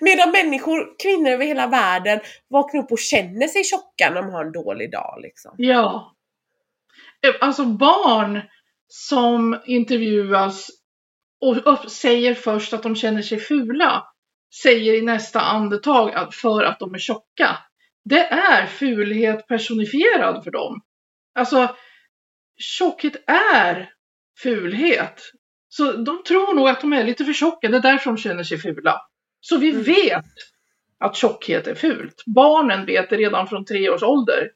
medan människor, kvinnor över hela världen vaknar upp och känner sig tjocka när de har en dålig dag. Liksom. Ja. Alltså barn som intervjuas och säger först att de känner sig fula, säger i nästa andetag för att de är tjocka. Det är fulhet personifierad för dem. Alltså, tjockhet är fulhet. Så de tror nog att de är lite för tjocka, det är därför de känner sig fula. Så vi mm. vet att tjockhet är fult. Barnen vet det redan från tre års ålder.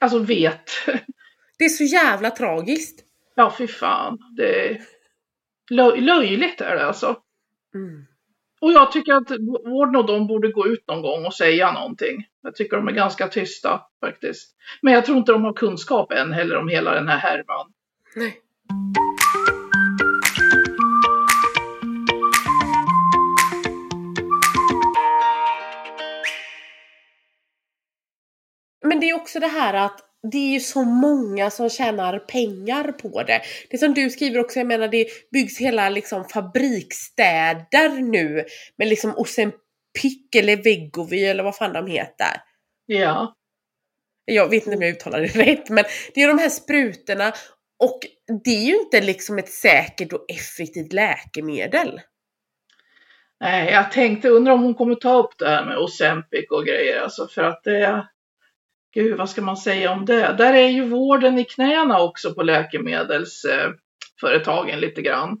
Alltså vet. Det är så jävla tragiskt. Ja, fy fan. Det är löj löjligt är det alltså. Mm. Och jag tycker att vården och de borde gå ut någon gång och säga någonting. Jag tycker de är ganska tysta faktiskt. Men jag tror inte de har kunskap än heller om hela den här härvan. Nej. Men det är också det här att det är ju så många som tjänar pengar på det. Det som du skriver också, jag menar det byggs hela liksom fabriksstäder nu med liksom Ozempic eller Vegovi eller vad fan de heter. Ja. Jag vet inte om jag uttalar det rätt men det är de här sprutorna och det är ju inte liksom ett säkert och effektivt läkemedel. Nej, jag tänkte, undra om hon kommer ta upp det här med Ozempic och grejer alltså för att det Gud, vad ska man säga om det? Där är ju vården i knäna också på läkemedelsföretagen lite grann.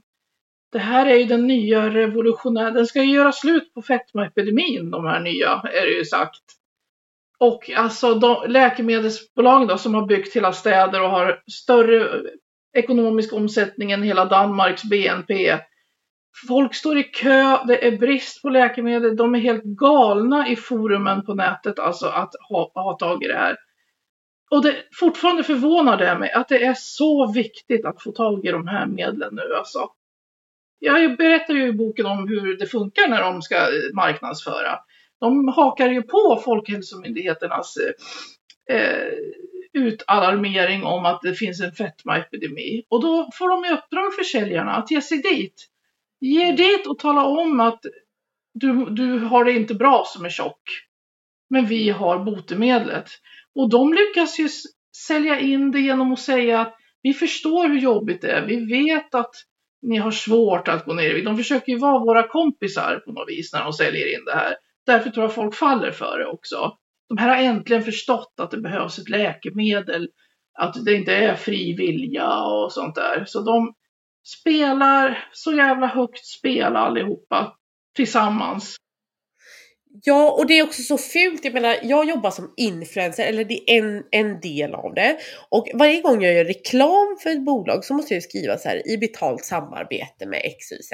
Det här är ju den nya revolutionära, den ska ju göra slut på fetmaepidemin, de här nya, är det ju sagt. Och alltså de, läkemedelsbolagen då som har byggt hela städer och har större ekonomisk omsättning än hela Danmarks BNP. Folk står i kö, det är brist på läkemedel, de är helt galna i forumen på nätet alltså att ha, ha tag i det här. Och det fortfarande förvånar det mig att det är så viktigt att få tag i de här medlen nu alltså. Jag berättar ju i boken om hur det funkar när de ska eh, marknadsföra. De hakar ju på Folkhälsomyndigheternas eh, eh utalarmering om att det finns en fetmaepidemi. Och då får de i uppdrag för säljarna att ge sig dit Ge er dit och tala om att du, du har det inte bra som är tjock. Men vi har botemedlet. Och de lyckas ju sälja in det genom att säga att vi förstår hur jobbigt det är. Vi vet att ni har svårt att gå ner i vikt. De försöker ju vara våra kompisar på något vis när de säljer in det här. Därför tror jag folk faller för det också. De här har äntligen förstått att det behövs ett läkemedel, att det inte är fri vilja och sånt där. Så de spelar så jävla högt spel allihopa tillsammans. Ja, och det är också så fult. Jag menar, jag jobbar som influencer, eller det är en, en del av det. Och varje gång jag gör reklam för ett bolag så måste jag skriva så här i betalt samarbete med XYZ.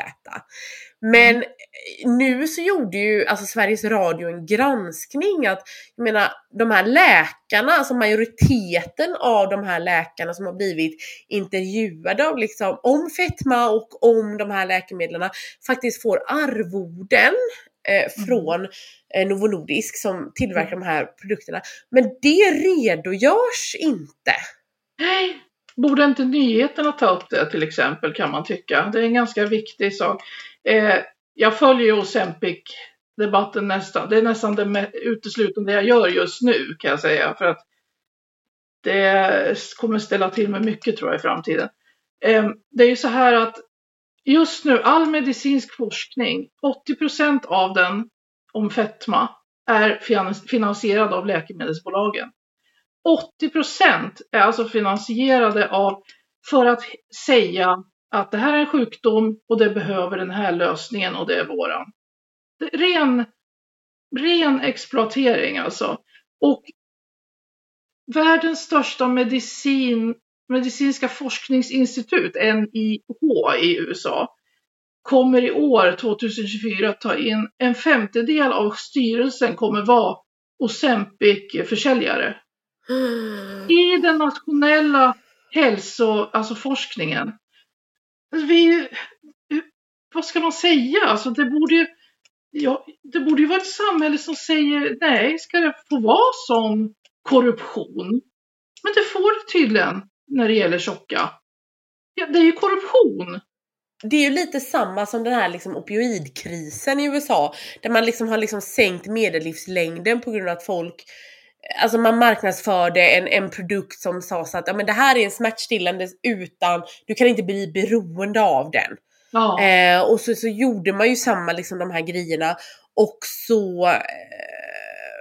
Men mm. nu så gjorde ju alltså Sveriges Radio en granskning att, jag menar, de här läkarna, alltså majoriteten av de här läkarna som har blivit intervjuade av liksom, om fetma och om de här läkemedlen faktiskt får arvoden eh, mm. från eh, Novo Nordisk som tillverkar mm. de här produkterna. Men det redogörs inte. Nej, borde inte nyheterna ta upp det till exempel kan man tycka. Det är en ganska viktig sak. Eh, jag följer ju Ozempic debatten nästan. Det är nästan det uteslutande jag gör just nu kan jag säga. För att det kommer ställa till med mycket tror jag i framtiden. Eh, det är ju så här att just nu, all medicinsk forskning, 80 procent av den om fetma är finansierad av läkemedelsbolagen. 80 procent är alltså finansierade av, för att säga att det här är en sjukdom och det behöver den här lösningen och det är våran. Ren, ren exploatering alltså. Och världens största medicin, medicinska forskningsinstitut, NIH i USA, kommer i år 2024 ta in en femtedel av styrelsen kommer vara Ozempic-försäljare. I den nationella hälso, alltså forskningen. Alltså, vi, vad ska man säga? Alltså det borde ju, ja, det borde ju vara ett samhälle som säger nej, ska det få vara sån korruption? Men det får det tydligen när det gäller tjocka. Ja, det är ju korruption. Det är ju lite samma som den här liksom opioidkrisen i USA. Där man liksom har liksom sänkt medellivslängden på grund av att folk Alltså man marknadsförde en, en produkt som sa så att ja, men det här är en smärtstillande utan, du kan inte bli beroende av den. Ja. Eh, och så, så gjorde man ju samma liksom de här grejerna och så eh,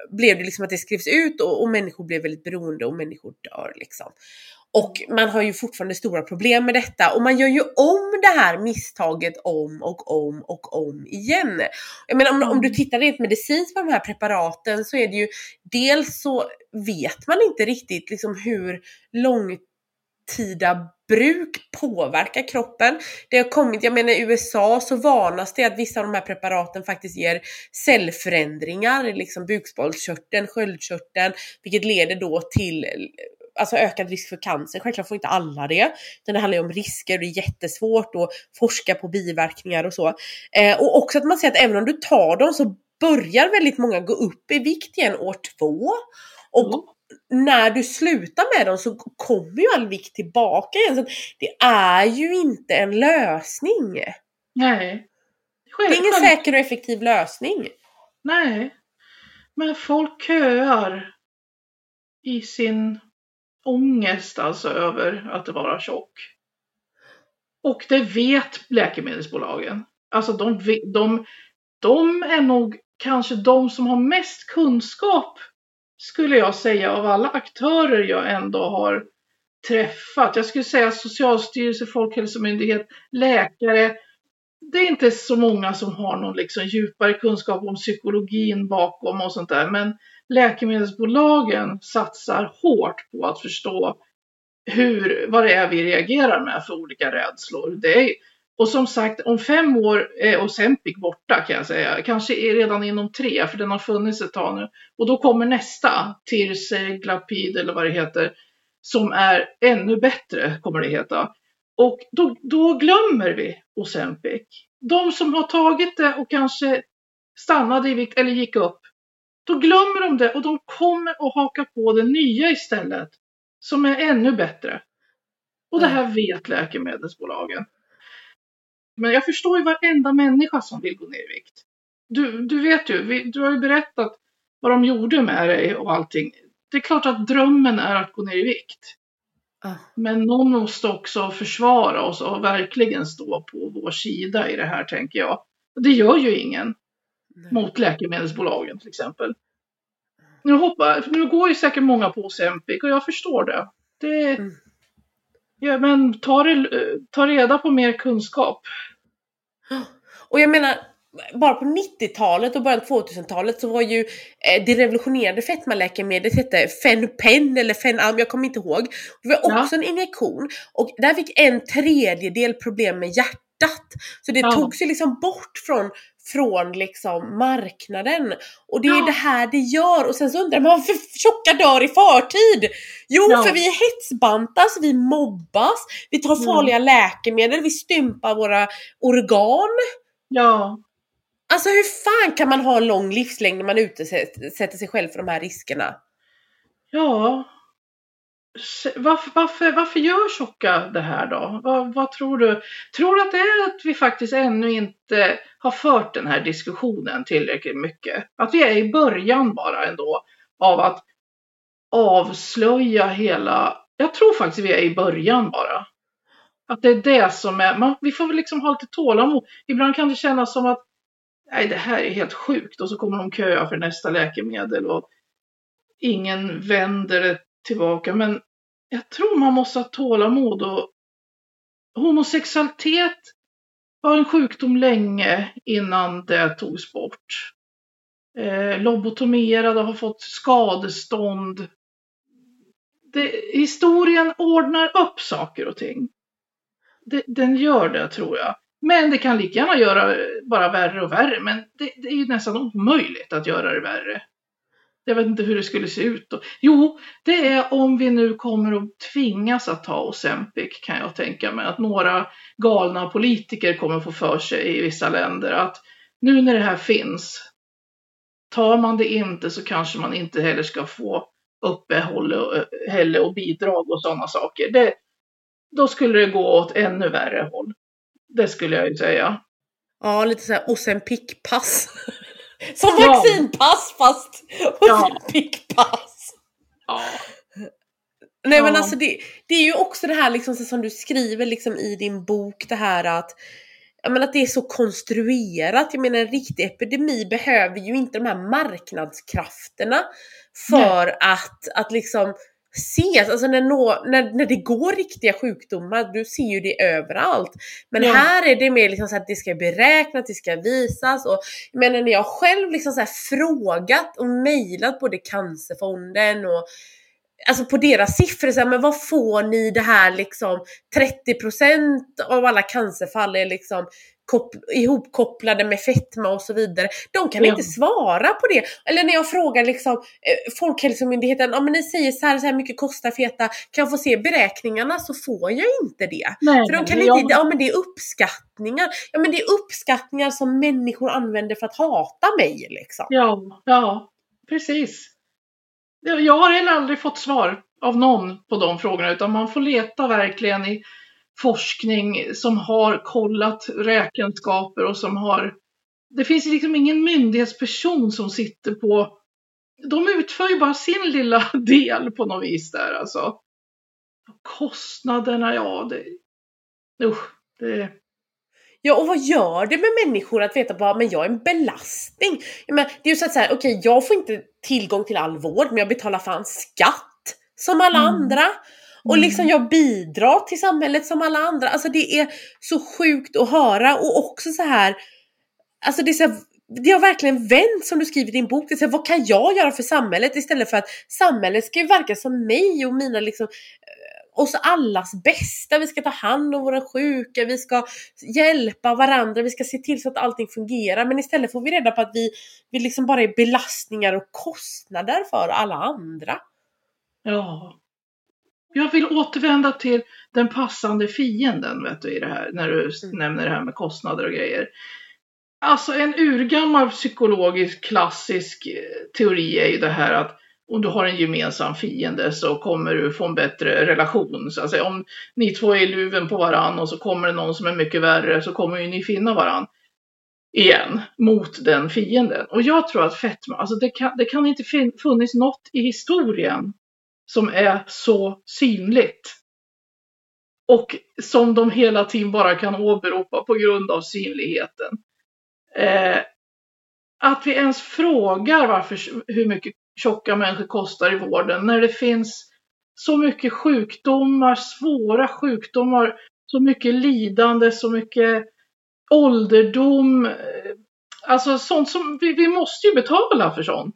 blev det liksom att det skrevs ut och, och människor blev väldigt beroende och människor dör liksom. Och man har ju fortfarande stora problem med detta och man gör ju om det här misstaget om och om och om igen. Jag menar om, om du mm. tittar rent medicinskt på de här preparaten så är det ju dels så vet man inte riktigt liksom hur långtida bruk påverkar kroppen. Det har kommit, jag menar i USA så varnas det att vissa av de här preparaten faktiskt ger cellförändringar liksom bukspottkörteln, sköldkörteln, vilket leder då till alltså ökad risk för cancer. Självklart får inte alla det. Utan det handlar ju om risker och det är jättesvårt att forska på biverkningar och så. Eh, och också att man ser att även om du tar dem så börjar väldigt många gå upp i vikt igen år två. Och mm. när du slutar med dem så kommer ju all vikt tillbaka igen. Så det är ju inte en lösning. Nej. Själv, det är ingen säker och effektiv lösning. Nej. Men folk köar i sin ångest alltså över att vara tjock. Och det vet läkemedelsbolagen. Alltså de, de, de är nog kanske de som har mest kunskap skulle jag säga av alla aktörer jag ändå har träffat. Jag skulle säga Socialstyrelsen, Folkhälsomyndighet, läkare. Det är inte så många som har någon liksom djupare kunskap om psykologin bakom och sånt där. Men läkemedelsbolagen satsar hårt på att förstå hur, vad det är vi reagerar med för olika rädslor. Det är, och som sagt, om fem år eh, är Ozempic borta kan jag säga. Kanske redan inom tre, för den har funnits ett tag nu. Och då kommer nästa, Tirse, Glapid eller vad det heter, som är ännu bättre, kommer det heta. Och då, då glömmer vi Ozempic. De som har tagit det och kanske stannade i vikt eller gick upp, då glömmer de det och de kommer att haka på det nya istället. Som är ännu bättre. Och det här vet läkemedelsbolagen. Men jag förstår ju varenda människa som vill gå ner i vikt. Du, du vet ju, du har ju berättat vad de gjorde med dig och allting. Det är klart att drömmen är att gå ner i vikt. Men någon måste också försvara oss och verkligen stå på vår sida i det här tänker jag. Det gör ju ingen. Nej. mot läkemedelsbolagen till exempel. Nu, hoppar, nu går ju säkert många på Ozempic och jag förstår det. det mm. ja, men ta, ta reda på mer kunskap. Och jag menar, bara på 90-talet och början av 2000-talet så var ju eh, det revolutionerande fetmaläkemedlet hette Fenpen eller Fenam, jag kommer inte ihåg. Det var också ja. en injektion och där fick en tredjedel problem med hjärtat. Så det ja. togs ju liksom bort från från liksom marknaden. Och det är ja. det här det gör. Och sen så undrar man varför tjocka dör i förtid? Jo, ja. för vi hetsbantas, vi mobbas, vi tar farliga mm. läkemedel, vi stympar våra organ. Ja. Alltså hur fan kan man ha en lång livslängd när man utsätter sig själv för de här riskerna? Ja, varför, varför, varför gör tjocka det här då? Vad, vad, tror du? Tror du att det är att vi faktiskt ännu inte har fört den här diskussionen tillräckligt mycket? Att vi är i början bara ändå av att avslöja hela... Jag tror faktiskt vi är i början bara. Att det är det som är... Man, vi får väl liksom ha lite tålamod. Ibland kan det kännas som att nej, det här är helt sjukt och så kommer de köa för nästa läkemedel och ingen vänder det tillbaka. Men jag tror man måste ha tålamod och homosexualitet var en sjukdom länge innan det togs bort. Eh, lobotomerade har fått skadestånd. Det, historien ordnar upp saker och ting. Det, den gör det tror jag. Men det kan lika gärna göra bara värre och värre. Men det, det är ju nästan omöjligt att göra det värre. Jag vet inte hur det skulle se ut då. Jo, det är om vi nu kommer att tvingas att ta Ozempic kan jag tänka mig. Att några galna politiker kommer få för sig i vissa länder att nu när det här finns, tar man det inte så kanske man inte heller ska få uppehåll och eh, bidrag och sådana saker. Det, då skulle det gå åt ännu värre håll. Det skulle jag ju säga. Ja, lite såhär Ozempic-pass. Som ja. vaccinpass fast ja. pickpass. Ja. Nej men alltså det, det är ju också det här liksom som du skriver liksom i din bok det här att jag menar att det är så konstruerat. Jag menar en riktig epidemi behöver ju inte de här marknadskrafterna för Nej. att, att liksom ses, alltså när, nå, när, när det går riktiga sjukdomar, du ser ju det överallt. Men ja. här är det mer liksom så att det ska beräknas, det ska visas och jag menar när jag själv liksom så frågat och mejlat både Cancerfonden och alltså på deras siffror, så här, men vad får ni det här liksom 30% av alla cancerfall är liksom ihopkopplade med fetma och så vidare. De kan ja. inte svara på det. Eller när jag frågar liksom eh, Folkhälsomyndigheten, om ni säger så här, så här mycket kostar feta, kan jag få se beräkningarna så får jag inte det. Nej, För de kan jag... inte, ja men det är uppskattningar. Ja men det är uppskattningar som människor använder för att hata mig liksom. Ja, ja precis. Jag har heller aldrig fått svar av någon på de frågorna utan man får leta verkligen i forskning som har kollat räkenskaper och som har... Det finns liksom ingen myndighetsperson som sitter på... De utför ju bara sin lilla del på något vis där alltså. Kostnaderna, ja det... Usch, det... Ja, och vad gör det med människor att veta bara, men jag är en belastning? Men, det är ju så att säga, okej, okay, jag får inte tillgång till all vård, men jag betalar fan skatt som alla mm. andra. Och liksom mm. jag bidrar till samhället som alla andra. Alltså det är så sjukt att höra och också så här, alltså det är så här, det har verkligen vänt som du skriver i din bok. Det är vad kan jag göra för samhället istället för att samhället ska ju verka som mig och mina liksom eh, oss allas bästa. Vi ska ta hand om våra sjuka, vi ska hjälpa varandra, vi ska se till så att allting fungerar. Men istället får vi reda på att vi, vi liksom bara är belastningar och kostnader för alla andra. Ja, jag vill återvända till den passande fienden vet du, i det här, när du mm. nämner det här med kostnader och grejer. Alltså en urgammal psykologisk klassisk eh, teori är ju det här att om du har en gemensam fiende så kommer du få en bättre relation. Så säga. Om ni två är i luven på varann och så kommer det någon som är mycket värre så kommer ju ni finna varann igen mot den fienden. Och jag tror att fetma, alltså det kan, det kan inte funnits något i historien som är så synligt. Och som de hela tiden bara kan åberopa på grund av synligheten. Eh, att vi ens frågar varför, hur mycket tjocka människor kostar i vården när det finns så mycket sjukdomar, svåra sjukdomar, så mycket lidande, så mycket ålderdom, eh, Alltså sånt som, vi, vi måste ju betala för sånt.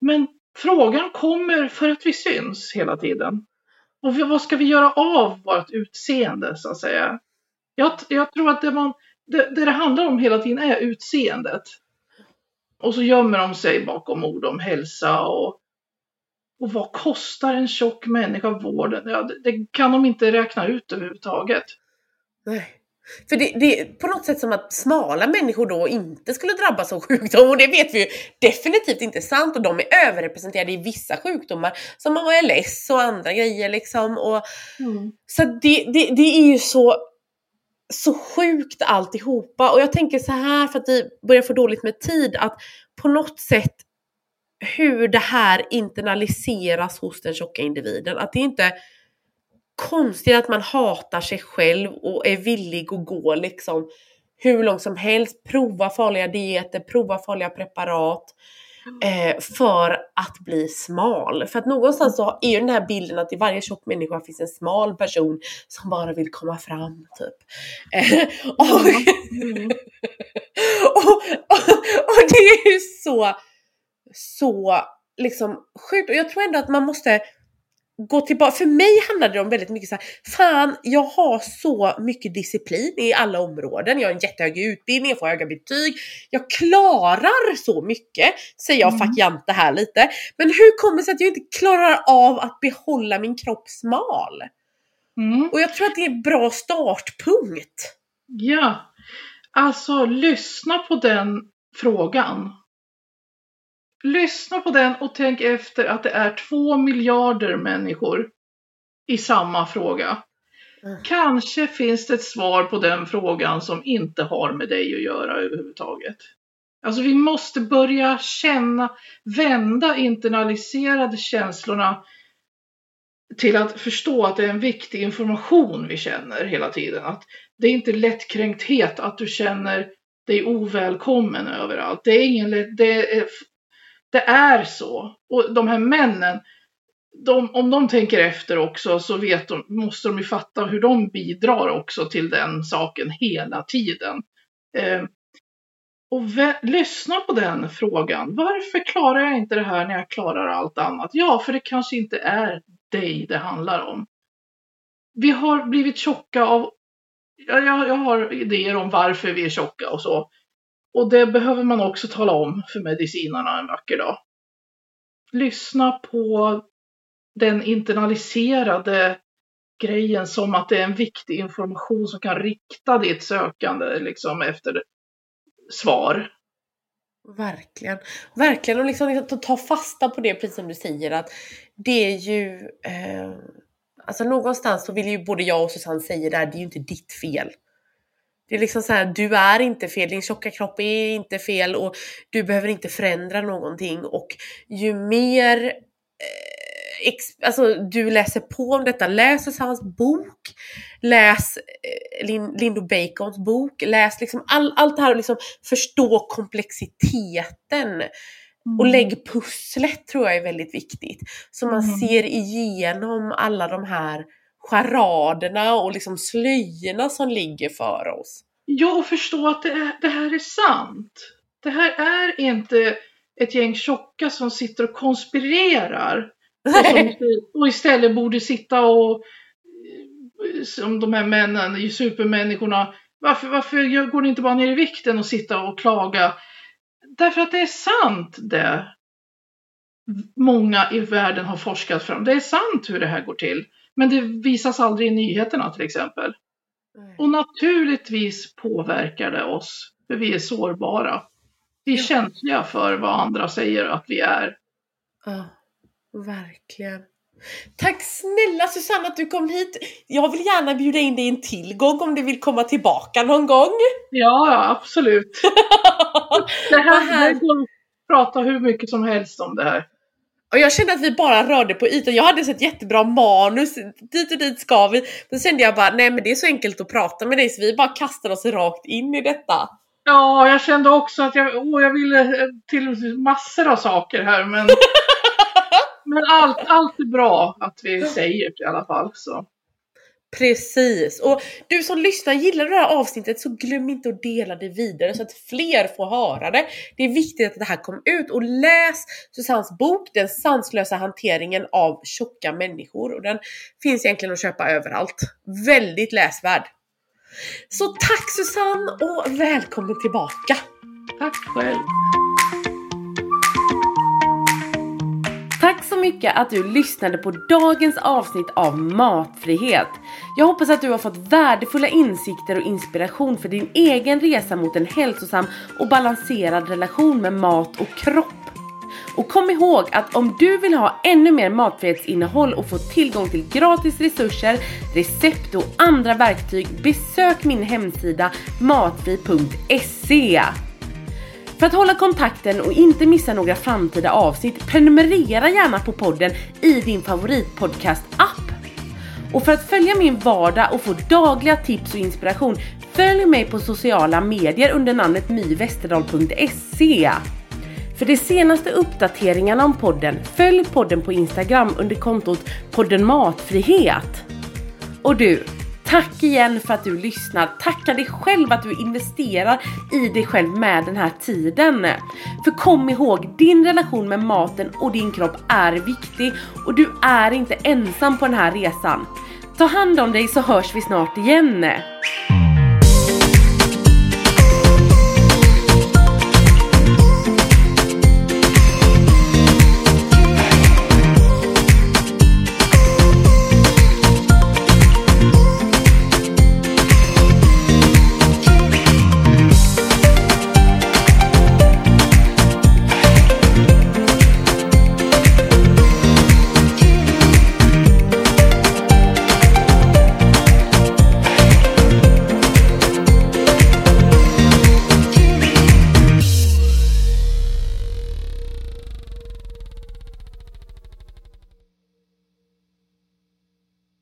Men frågan kommer för att vi syns hela tiden. Och vad ska vi göra av vårt utseende så att säga? Jag, jag tror att det, man, det, det det handlar om hela tiden är utseendet. Och så gömmer de sig bakom ord om hälsa och, och vad kostar en tjock människa vården? Ja, det, det kan de inte räkna ut överhuvudtaget. Nej. För det, det är på något sätt som att smala människor då inte skulle drabbas av sjukdom och det vet vi ju definitivt inte sant och de är överrepresenterade i vissa sjukdomar som ALS och andra grejer liksom. Och, Mm. Så det, det, det är ju så, så sjukt alltihopa och jag tänker så här för att vi börjar få dåligt med tid att på något sätt hur det här internaliseras hos den tjocka individen. Att det inte är konstigt att man hatar sig själv och är villig att gå liksom hur långt som helst, prova farliga dieter, prova farliga preparat eh, för att bli smal. För att någonstans så är ju den här bilden att i varje tjock människa finns en smal person som bara vill komma fram typ. Eh, och, Mm. och, och, och det är ju så, så liksom sjukt. Och jag tror ändå att man måste gå tillbaka. För mig handlar det om väldigt mycket så här, fan jag har så mycket disciplin i alla områden. Jag har en jättehög utbildning, jag får höga betyg. Jag klarar så mycket, säger jag Mm. fuck Jante här lite. Men hur kommer det sig att jag inte klarar av att behålla min kropp smal? Mm. Och jag tror att det är en bra startpunkt. Ja, alltså lyssna på den frågan. Lyssna på den och tänk efter att det är två miljarder människor i samma fråga. Mm. Kanske finns det ett svar på den frågan som inte har med dig att göra överhuvudtaget. Alltså vi måste börja känna, vända internaliserade känslorna till att förstå att det är en viktig information vi känner hela tiden. Att det är inte lättkränkthet att du känner dig ovälkommen överallt. Det är ingen det är, det är så. Och de här männen, de, om de tänker efter också så vet de, måste de ju fatta hur de bidrar också till den saken hela tiden. Eh, och vä- lyssna på den frågan. Varför klarar jag inte det här när jag klarar allt annat? Ja, för det kanske inte är dig det handlar om. Vi har blivit tjocka av... Jag, jag, jag har idéer om varför vi är tjocka och så. Och det behöver man också tala om för medicinarna en vacker dag. Lyssna på den internaliserade grejen som att det är en viktig information som kan rikta ditt sökande liksom efter svar. Verkligen. Verkligen och liksom, liksom ta fasta på det precis som du säger att det är ju eh, Alltså någonstans så vill ju både jag och Susanne säga det här, det är ju inte ditt fel. Det är liksom så här, du är inte fel, din tjocka kropp är inte fel och du behöver inte förändra någonting och ju mer eh, ex, alltså, du läser på om detta, läs Susannes bok, läs eh, Lin, Lindo Bacons bok, läs liksom all, allt det här och liksom förstå komplexiteten och lägg pusslet tror jag är väldigt viktigt. Så man Mm. ser igenom alla de här charaderna och liksom slöjorna som ligger för oss. Ja, och förstå att det, är, det här är sant. Det här är inte ett gäng tjocka som sitter och konspirerar. Och, som, och istället borde sitta och, som de här männen, supermänniskorna, varför, varför går ni inte bara ner i vikten och sitta och klaga? Därför att det är sant det många i världen har forskat fram. Det är sant hur det här går till. Men det visas aldrig i nyheterna till exempel. Och naturligtvis påverkar det oss, för vi är sårbara. Vi är Ja. känsliga för vad andra säger att vi är. Ja, verkligen. Tack snälla Susanne att du kom hit. Jag vill gärna bjuda in dig en till gång om du vill komma tillbaka någon gång. Ja, absolut. Det här, här- går att prata hur mycket som helst om det här. Och jag kände att vi bara rörde på ytan. Jag hade ett jättebra manus, dit och dit ska vi. Då kände jag bara, nej men det är så enkelt att prata med dig så vi bara kastar oss rakt in i detta. Ja, jag kände också att jag, åh, jag ville eh, till massor av saker här, men, men allt, allt är bra att vi säger i alla fall. Så. Precis! Och du som lyssnar, gillar du det här avsnittet så glöm inte att dela det vidare så att fler får höra det. Det är viktigt att det här kommer ut och läs Susannes bok Den sanslösa hanteringen av tjocka människor och den finns egentligen att köpa överallt. Väldigt läsvärd! Så tack Susanne och välkommen tillbaka! Tack själv! Tack så mycket att du lyssnade på dagens avsnitt av Matfrihet. Jag hoppas att du har fått värdefulla insikter och inspiration för din egen resa mot en hälsosam och balanserad relation med mat och kropp. Och kom ihåg att om du vill ha ännu mer matfrihetsinnehåll och få tillgång till gratis resurser, recept och andra verktyg, besök min hemsida matfri.se. För att hålla kontakten och inte missa några framtida avsnitt, prenumerera gärna på podden i din favoritpodcast-app. Och för att följa min vardag och få dagliga tips och inspiration, följ mig på sociala medier under namnet myvesterdal.se. För de senaste uppdateringarna om podden, följ podden på Instagram under kontot podden Matfrihet. Och du, Tack igen för att du lyssnar. Tacka dig själv att du investerar i dig själv med den här tiden. För kom ihåg, din relation med maten och din kropp är viktig och du är inte ensam på den här resan. Ta hand om dig så hörs vi snart igen.